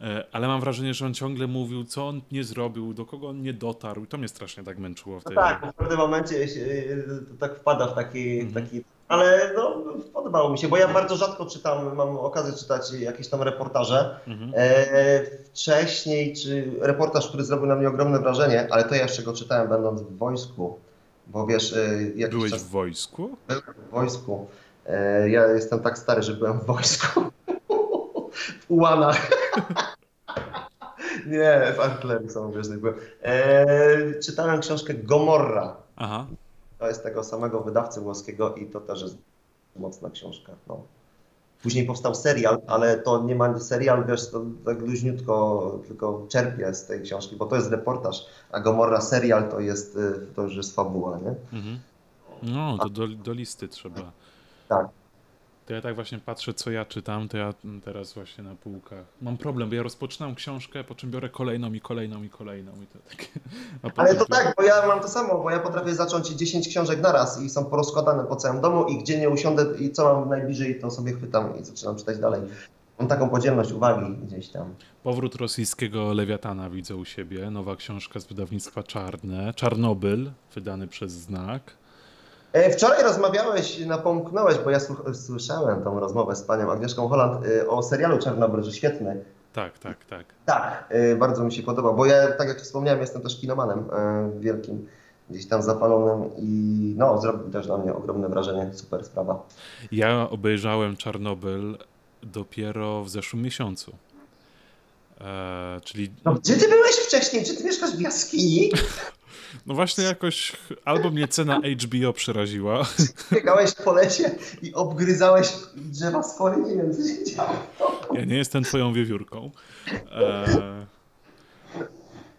E, Ale mam wrażenie, że on ciągle mówił, co on nie zrobił, do kogo on nie dotarł. I to mnie strasznie tak męczyło w No tej... tak, bo w pewnym momencie się, y, to tak wpada w taki, Mhm. taki. Ale no, podobało mi się, bo ja bardzo rzadko czytam, mam okazję czytać jakieś tam reportaże. Mhm. E, wcześniej, czy reportaż, który zrobił na mnie ogromne wrażenie, ale to ja jeszcze go czytałem będąc w wojsku, bo wiesz, e, jakiś Byłeś czas w wojsku? byłem w wojsku. E, ja jestem tak stary, że byłem w wojsku. w ułanach. Nie, w artylerii samobieżnej byłem. E, czytałem książkę Gomorra. Aha. To jest tego samego wydawcy włoskiego i to też jest mocna książka. No. Później powstał serial, ale to nie ma serial, wiesz, to tak luźniutko tylko czerpie z tej książki, bo to jest reportaż, a Gomorra serial to jest, y, to już jest fabuła, nie? Mhm. No, to do, do listy trzeba. Tak. To ja tak właśnie patrzę, co ja czytam, to ja teraz właśnie na półkach. Mam problem, bo ja rozpoczynam książkę, po czym biorę kolejną i kolejną i kolejną i to takie... Ale to tak, bo ja mam to samo, bo ja potrafię zacząć 10 książek naraz i są porozkładane po całym domu i gdzie nie usiądę i co mam najbliżej, to sobie chwytam i zaczynam czytać dalej. Mam taką podzielność uwagi gdzieś tam. Powrót rosyjskiego Lewiatana widzę u siebie. Nowa książka z wydawnictwa Czarne. Czarnobyl, wydany przez Znak. E, Wczoraj rozmawiałeś, napomknąłeś, bo ja słyszałem tą rozmowę z panią Agnieszką Holland y, o serialu Czarnobyl, że świetny. Tak, tak, tak. Tak, y, bardzo mi się podoba, bo ja, tak jak wspomniałem, jestem też kinomanem wielkim, gdzieś tam zapalonym i no, zrobił też na mnie ogromne wrażenie, super sprawa. Ja obejrzałem Czarnobyl dopiero w zeszłym miesiącu. E, czyli No, gdzie ty byłeś wcześniej? Czy ty mieszkasz w jaskini? no właśnie jakoś albo mnie cena HBO przeraziła, Biegałeś po lesie i obgryzałeś drzewa spory, nie wiem, co się działo. Ja nie jestem twoją wiewiórką. E,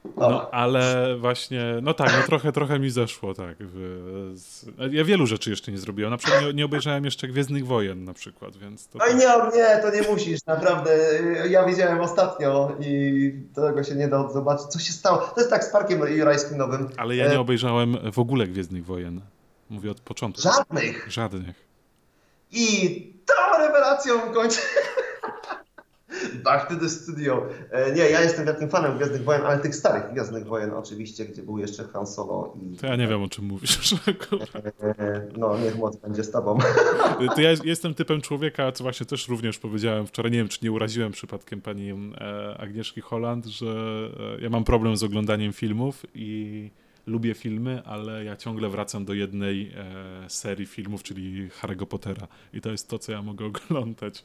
No. no, ale właśnie, no tak, no trochę, trochę mi zeszło, tak. Ja wielu rzeczy jeszcze nie zrobiłem. Na przykład nie, nie obejrzałem jeszcze Gwiezdnych Wojen na przykład, więc to... Oj nie, nie, to nie musisz, naprawdę. Ja widziałem ostatnio i tego się nie da zobaczyć. Co się stało? To jest tak z Parkiem Jurajskim Nowym. Ale ja nie obejrzałem w ogóle Gwiezdnych Wojen. Mówię od początku. Żadnych. Żadnych. I tą rewelacją kończę. Back to the studio. E, Nie, ja jestem wielkim fanem Gwiezdnych Wojen, ale tych starych Gwiezdnych Wojen oczywiście, gdzie był jeszcze Han Solo i... To ja nie wiem, o czym mówisz. E, No, niech moc będzie z tobą. To ja jestem typem człowieka, co właśnie też również powiedziałem wczoraj, nie wiem, czy nie uraziłem przypadkiem pani e, Agnieszki Holland, że e, ja mam problem z oglądaniem filmów i lubię filmy, ale ja ciągle wracam do jednej e, serii filmów, czyli Harry'ego Pottera. I to jest to, co ja mogę oglądać.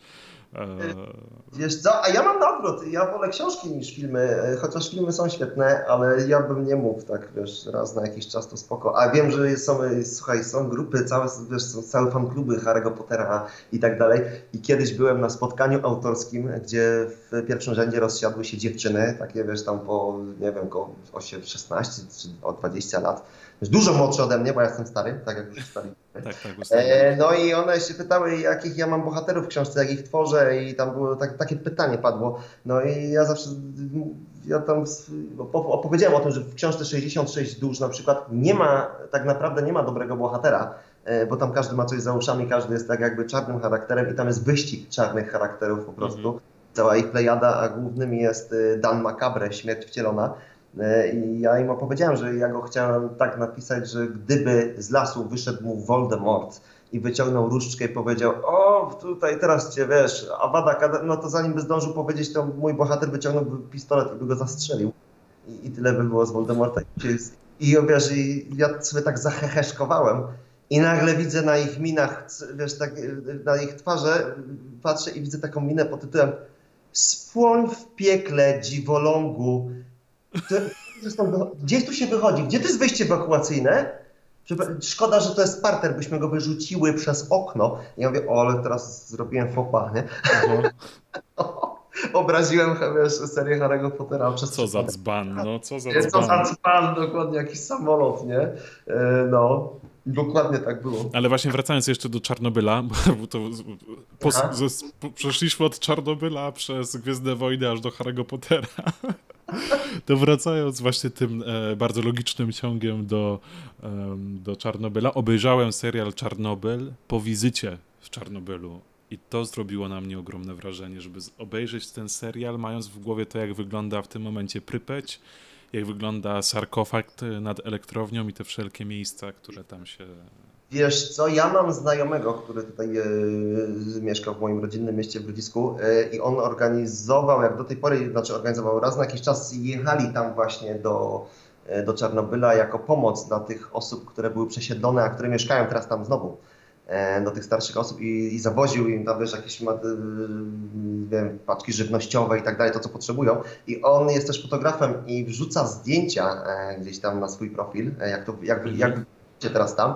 E, Wiesz co, a ja mam na odwrót. Ja wolę książki niż filmy, e, chociaż filmy są świetne, ale ja bym nie mógł tak, wiesz, raz na jakiś czas to spoko. A wiem, że są, e, słuchaj, są grupy, całe, wiesz, są całe fankluby Harry'ego Pottera i tak dalej. I kiedyś byłem na spotkaniu autorskim, gdzie w pierwszym rzędzie rozsiadły się dziewczyny, takie, wiesz, tam po, nie wiem, około 8, 16 czy o 20 lat. Wiesz, Dużo młodsze ode mnie, bo ja jestem stary, tak jak już stary. tak, tak. E, no i one się pytały, jakich ja mam bohaterów w książce, jak ich tworzę i tam było tak, takie pytanie padło. No i ja zawsze, ja tam opowiedziałem o tym, że w książce 66 dusz na przykład nie ma, tak naprawdę nie ma dobrego bohatera, e, bo tam każdy ma coś za uszami, każdy jest tak jakby czarnym charakterem i tam jest wyścig czarnych charakterów po prostu. cała ich plejada, a głównym jest y, Dan Macabre, Śmierć Wcielona. Y, I ja im opowiedziałem, że ja go chciałem tak napisać, że gdyby z lasu wyszedł mu Voldemort i wyciągnął różdżkę i powiedział, o tutaj teraz cię wiesz, Avada no to zanim by zdążył powiedzieć, to mój bohater wyciągnąłby pistolet i by go zastrzelił. I, i tyle by było z Voldemorta. I wiesz, i ja sobie tak zaheheszkowałem, i nagle widzę na ich minach, wiesz, tak, na ich twarze, patrzę i widzę taką minę pod tytułem Spłoń w piekle, dziwolągu. Gdzie tu się wychodzi? Gdzie to jest wejście ewakuacyjne? Szkoda, że to jest parter, byśmy go wyrzuciły przez okno. I ja mówię, o, ale teraz zrobiłem fopa, nie? Obraziłem wiesz, serię Harry'ego Pottera przez Co za dzban, no co za dzban. Co za dzban, dokładnie, jakiś samolot, nie? E, no. Dokładnie tak było. Ale właśnie wracając jeszcze do Czarnobyla, bo to po, przeszliśmy od Czarnobyla przez Gwiezdne Wojny aż do Harry'ego Pottera. To wracając właśnie tym e, bardzo logicznym ciągiem do, e, do Czarnobyla, obejrzałem serial Czarnobyl po wizycie w Czarnobylu. I to zrobiło na mnie ogromne wrażenie, żeby obejrzeć ten serial, mając w głowie to, jak wygląda w tym momencie Prypeć, jak wygląda sarkofag nad elektrownią i te wszelkie miejsca, które tam się... Wiesz co, ja mam znajomego, który tutaj e, mieszkał w moim rodzinnym mieście w Grodzisku e, i on organizował, jak do tej pory, znaczy organizował raz na jakiś czas jechali tam właśnie do, e, do Czarnobyla jako pomoc dla tych osób, które były przesiedlone, a które mieszkają teraz tam znowu. E, do tych starszych osób i, i zawoził im tam wiesz, jakieś y, wiem, paczki żywnościowe i tak dalej, to co potrzebują. I on jest też fotografem i wrzuca zdjęcia e, gdzieś tam na swój profil, e, jak to, jak, mhm. jak teraz tam.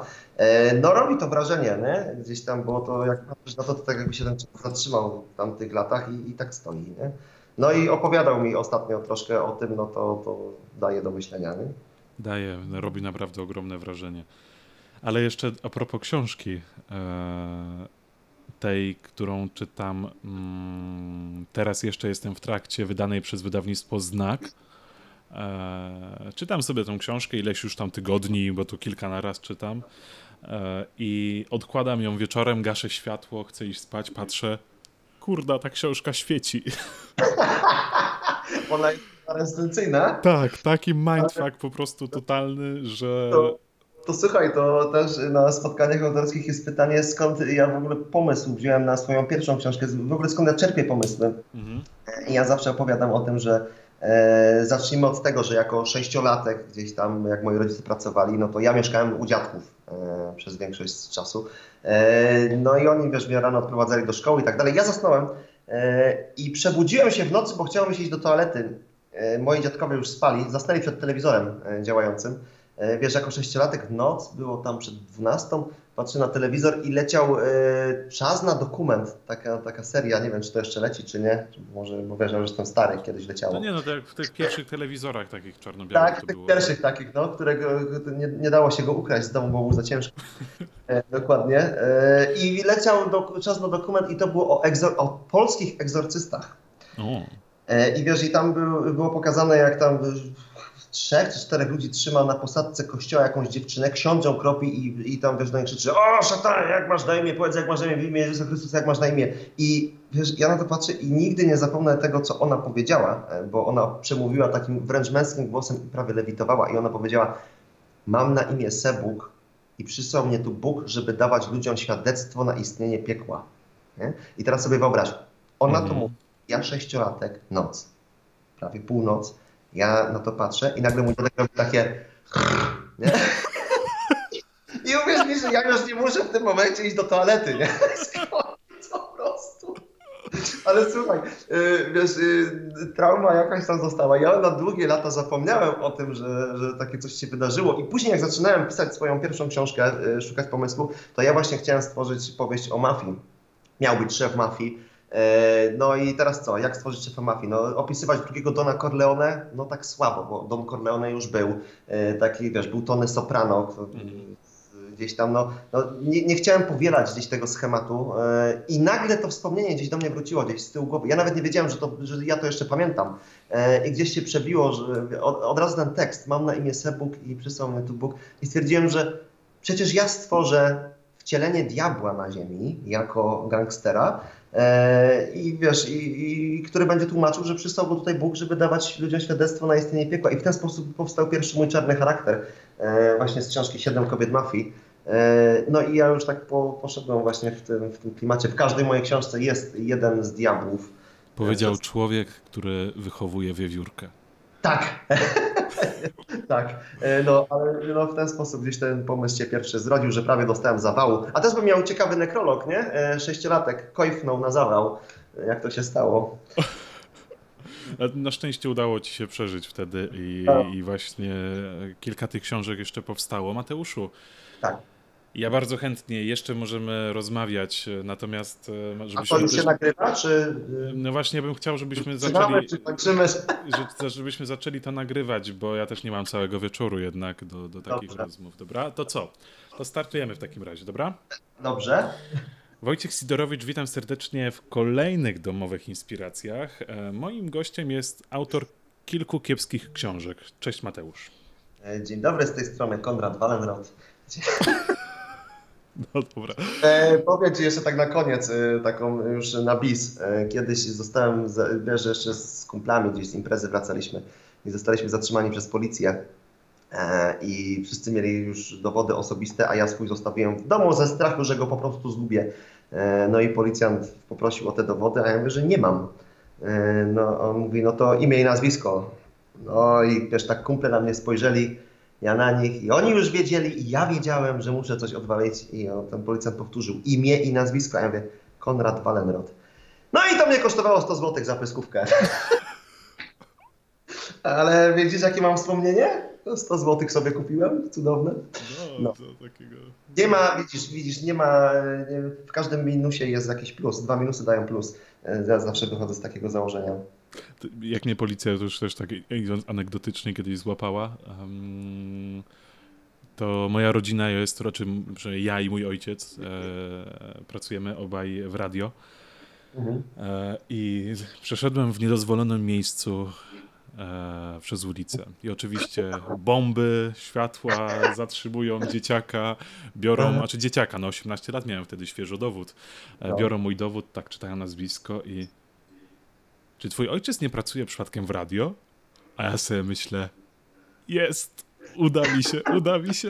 No robi to wrażenie, nie? Gdzieś tam, bo to jak patrzysz na to, to tak jakby się ten czas zatrzymał w tamtych latach i, i tak stoi, nie? No i opowiadał mi ostatnio troszkę o tym, no to, to daje do myślenia, nie? Daje, robi naprawdę ogromne wrażenie. Ale jeszcze a propos książki, e, tej, którą czytam, mm, teraz jeszcze jestem w trakcie, wydanej przez wydawnictwo Znak. E, czytam sobie tą książkę ileś już tam tygodni, bo tu kilka na raz czytam. E, I odkładam ją wieczorem, gaszę światło, chcę iść spać, patrzę. Kurda, ta książka świeci. Ona jest? Tak, taki mindfuck po prostu totalny, że. To to słuchaj, to też na spotkaniach autorskich jest pytanie, skąd ja w ogóle pomysł wziąłem na swoją pierwszą książkę, w ogóle skąd ja czerpię pomysły. Mhm. I ja zawsze opowiadam o tym, że e, zacznijmy od tego, że jako sześciolatek gdzieś tam, jak moi rodzice pracowali, no to ja mieszkałem u dziadków e, przez większość czasu. E, no i oni, wiesz, mnie rano odprowadzali do szkoły i tak dalej. Ja zasnąłem e, i przebudziłem się w nocy, bo chciałem iść do toalety. E, moi dziadkowie już spali, zasnęli przed telewizorem e, działającym. E, wiesz, jako sześciolatek w noc, było tam przed 12, patrzę na telewizor i leciał e, Czas na dokument, taka, taka seria, nie wiem czy to jeszcze leci czy nie, może, bo wiesz, że jestem stary, kiedyś leciało. No nie, no to jak w tych pierwszych telewizorach takich czarno-białych Tak, tych było. pierwszych takich, no, którego nie, nie, dało się go ukraść z domu, bo był za ciężki. E, dokładnie. E, I leciał do, Czas na dokument i to było o, egzor- o polskich egzorcystach. O. E, I wiesz, i tam był, było pokazane jak tam trzech czy czterech ludzi trzyma na posadce kościoła jakąś dziewczynę, książę kropi i, i tam wiesz, do niej krzyczy o szatan, jak masz na imię, powiedz jak masz na imię, w imię Jezusa Chrystusa, jak masz na imię. I wiesz, ja na to patrzę i nigdy nie zapomnę tego, co ona powiedziała, e, bo ona przemówiła takim wręcz męskim głosem i prawie lewitowała i ona powiedziała, mam na imię Sebuk i przysłał mnie tu Bóg, żeby dawać ludziom świadectwo na istnienie piekła. Nie? I teraz sobie wyobraź, ona to mhm. mówi, ja sześciolatek, noc, prawie północ, ja na to patrzę i nagle mój dziadek robi takie... Nie? I uwierz mi, że ja już nie muszę w tym momencie iść do toalety, nie? Po prostu. Ale słuchaj, y, wiesz, y, trauma jakaś tam została. Ja na długie lata zapomniałem o tym, że, że takie coś się wydarzyło. I później, jak zaczynałem pisać swoją pierwszą książkę, y, szukać pomysłu, to ja właśnie chciałem stworzyć powieść o mafii. Miał być szef mafii no i teraz co? Jak stworzyć szefa mafii? No, opisywać drugiego Dona Corleone? No tak słabo, bo Don Corleone już był. E, taki, wiesz, był Tony Soprano, gdzieś tam, no, no nie, nie, chciałem powielać gdzieś tego schematu e, i nagle to wspomnienie gdzieś do mnie wróciło, gdzieś z tyłu głowy. Ja nawet nie wiedziałem, że, to, że ja to jeszcze pamiętam. I gdzieś się przebiło, że od, od razu ten tekst, mam na imię Sebuk i przysłał mnie tu Bóg i stwierdziłem, że przecież ja stworzę wcielenie diabła na ziemi jako gangstera. E, I wiesz, i, i, który będzie tłumaczył, że przysłał go tutaj Bóg, żeby dawać ludziom świadectwo na istnienie piekła. I w ten sposób powstał pierwszy mój czarny charakter, e, właśnie z książki Siedem kobiet mafii. E, no i ja już tak po, poszedłem właśnie w tym, w tym klimacie. W każdej mojej książce jest jeden z diabłów. Powiedział człowiek, który wychowuje wiewiórkę. Tak. tak, no ale no, w ten sposób gdzieś ten pomysł się pierwszy zrodził, że prawie dostałem zawału. A też bym miał ciekawy nekrolog, nie? Sześciolatek kojfnął na zawał. Jak to się stało? Na szczęście udało ci się przeżyć wtedy i, i właśnie kilka tych książek jeszcze powstało. Mateuszu, tak. Ja bardzo chętnie jeszcze możemy rozmawiać, natomiast e, żebyśmy... A to już się też... nagrywa, czy... No właśnie, bym chciał, żebyśmy zaczęli... czy kończymy? Żebyśmy zaczęli to nagrywać, bo ja też nie mam całego wieczoru jednak do, do takich Dobrze. rozmów, dobra? To co? To startujemy w takim razie, dobra? Dobrze. Wojciech Sidorowicz, witam serdecznie w kolejnych domowych inspiracjach. E, moim gościem jest autor kilku kiepskich książek. Cześć Mateusz. E, dzień dobry, z tej strony Konrad Wallenrod. No dobra. E, powiem Ci jeszcze tak na koniec, e, taką już na bis. E, kiedyś zostałem, wiesz, jeszcze z kumplami gdzieś z imprezy wracaliśmy i zostaliśmy zatrzymani przez policję. E, I wszyscy mieli już dowody osobiste, a ja swój zostawiłem w domu ze strachu, że go po prostu zgubię. No i policjant poprosił o te dowody, a ja mówię, że nie mam. No on mówi, no to imię i nazwisko. No i wiesz, tak kumple na mnie spojrzeli ja na nich i oni już wiedzieli i ja wiedziałem, że muszę coś odwalić i o, ten policjant powtórzył imię i nazwisko, a ja mówię Konrad Wallenrod. No i to mnie kosztowało 100 zł za pyskówkę. Ale widzisz, jakie mam wspomnienie? 100 zł sobie kupiłem, cudowne. No, no. takiego... Nie ma, widzisz, widzisz, nie ma, w każdym minusie jest jakiś plus, dwa minusy dają plus. Ja zawsze wychodzę z takiego założenia. Jak mnie policja to już też tak anegdotycznie kiedyś złapała, um, to moja rodzina jest raczej, że ja i mój ojciec e, pracujemy obaj w radio. Mhm. E, I przeszedłem w niedozwolonym miejscu e, przez ulicę. I oczywiście bomby, światła zatrzymują dzieciaka, biorą, znaczy dzieciaka, no 18 lat miałem wtedy świeżo dowód. E, no. biorą mój dowód, tak czytają nazwisko i czy twój ojciec nie pracuje przypadkiem w radio? A ja sobie myślę, jest, uda mi się, uda mi się.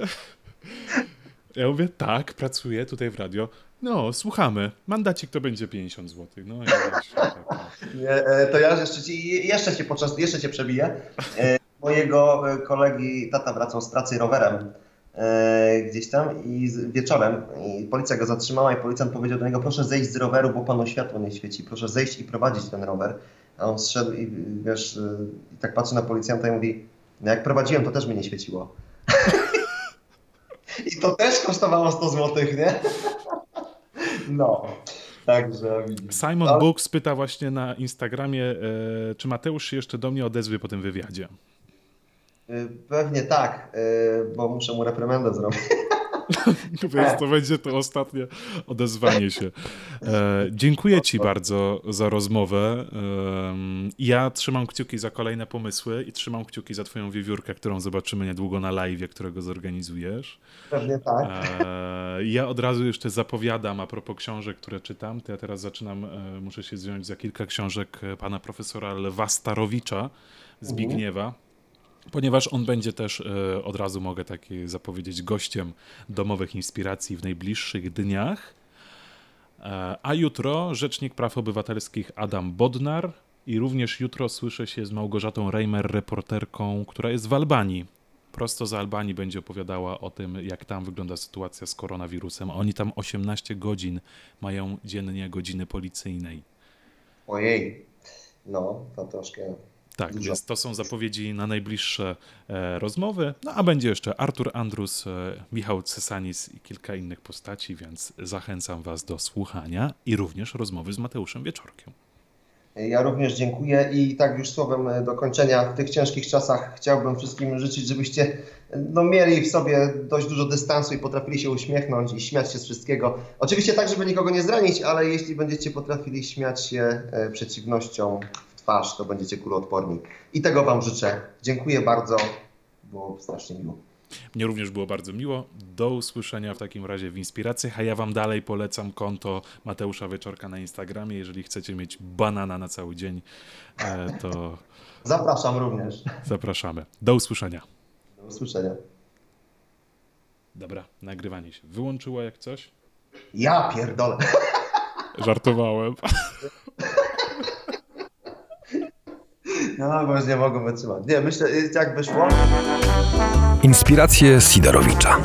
Ja mówię, tak, pracuję tutaj w radio. No, słuchamy. Mandacik to będzie 50 zł. No, ja tak, Nie, e, to ja jeszcze, ci, jeszcze cię podczas, jeszcze cię przebiję. E, mojego e, kolegi tata wracał z pracy rowerem gdzieś tam i wieczorem i policja go zatrzymała i policjant powiedział do niego proszę zejść z roweru, bo panu światło nie świeci, proszę zejść i prowadzić ten rower. A on zszedł i wiesz, i tak patrzy na policjanta i mówi, no jak prowadziłem, to też mi nie świeciło. I to też kosztowało 100 zł, nie? No. Także Simon no. Books pyta właśnie na Instagramie, e, czy Mateusz się jeszcze do mnie odezwie po tym wywiadzie. E, pewnie tak, e, bo muszę mu reprymendę zrobić. Więc to będzie to ostatnie odezwanie się. E, dziękuję Ci bardzo za rozmowę. E, ja trzymam kciuki za kolejne pomysły i trzymam kciuki za Twoją wiewiórkę, którą zobaczymy niedługo na live, którego zorganizujesz. Pewnie tak. E, ja od razu jeszcze zapowiadam a propos książek, które czytam. To ja teraz zaczynam, e, muszę się wziąć za kilka książek pana profesora Lwa Starowicza, Zbigniewa. Mhm ponieważ on będzie też, e, od razu mogę tak zapowiedzieć, gościem domowych inspiracji w najbliższych dniach. E, a jutro Rzecznik Praw Obywatelskich Adam Bodnar i również jutro słyszę się z Małgorzatą Reimer, reporterką, która jest w Albanii. Prosto z Albanii będzie opowiadała o tym, jak tam wygląda sytuacja z koronawirusem. Oni tam 18 godzin mają dziennie godziny policyjnej. Ojej, no to troszkę tak, Dużo. więc to są zapowiedzi na najbliższe e, rozmowy. No a będzie jeszcze Artur Andrus, e, Michał Cesanis i kilka innych postaci, więc zachęcam Was do słuchania i również rozmowy z Mateuszem Wieczorkiem. Ja również dziękuję i tak już słowem e, do kończenia w tych ciężkich czasach chciałbym wszystkim życzyć, żebyście no, mieli w sobie dość dużo dystansu i potrafili się uśmiechnąć i śmiać się z wszystkiego. Oczywiście tak, żeby nikogo nie zranić, ale jeśli będziecie potrafili śmiać się przeciwnością twarz, to będziecie kuloodporni. I tego Wam życzę. Dziękuję bardzo. Było strasznie miło. Mnie również było bardzo miło. Do usłyszenia w takim razie w inspiracjach, a ja wam dalej polecam konto Mateusza Wieczorka na Instagramie. Jeżeli chcecie mieć banana na cały dzień, e, to Zapraszam również. zapraszamy. Do usłyszenia. Do usłyszenia. Dobra, nagrywanie się wyłączyło jak coś. Ja pierdolę. Żartowałem. No, bo już nie mogę wytrzymać. Nie, myślę, jak wyszło. Inspiracje Sidorowicza.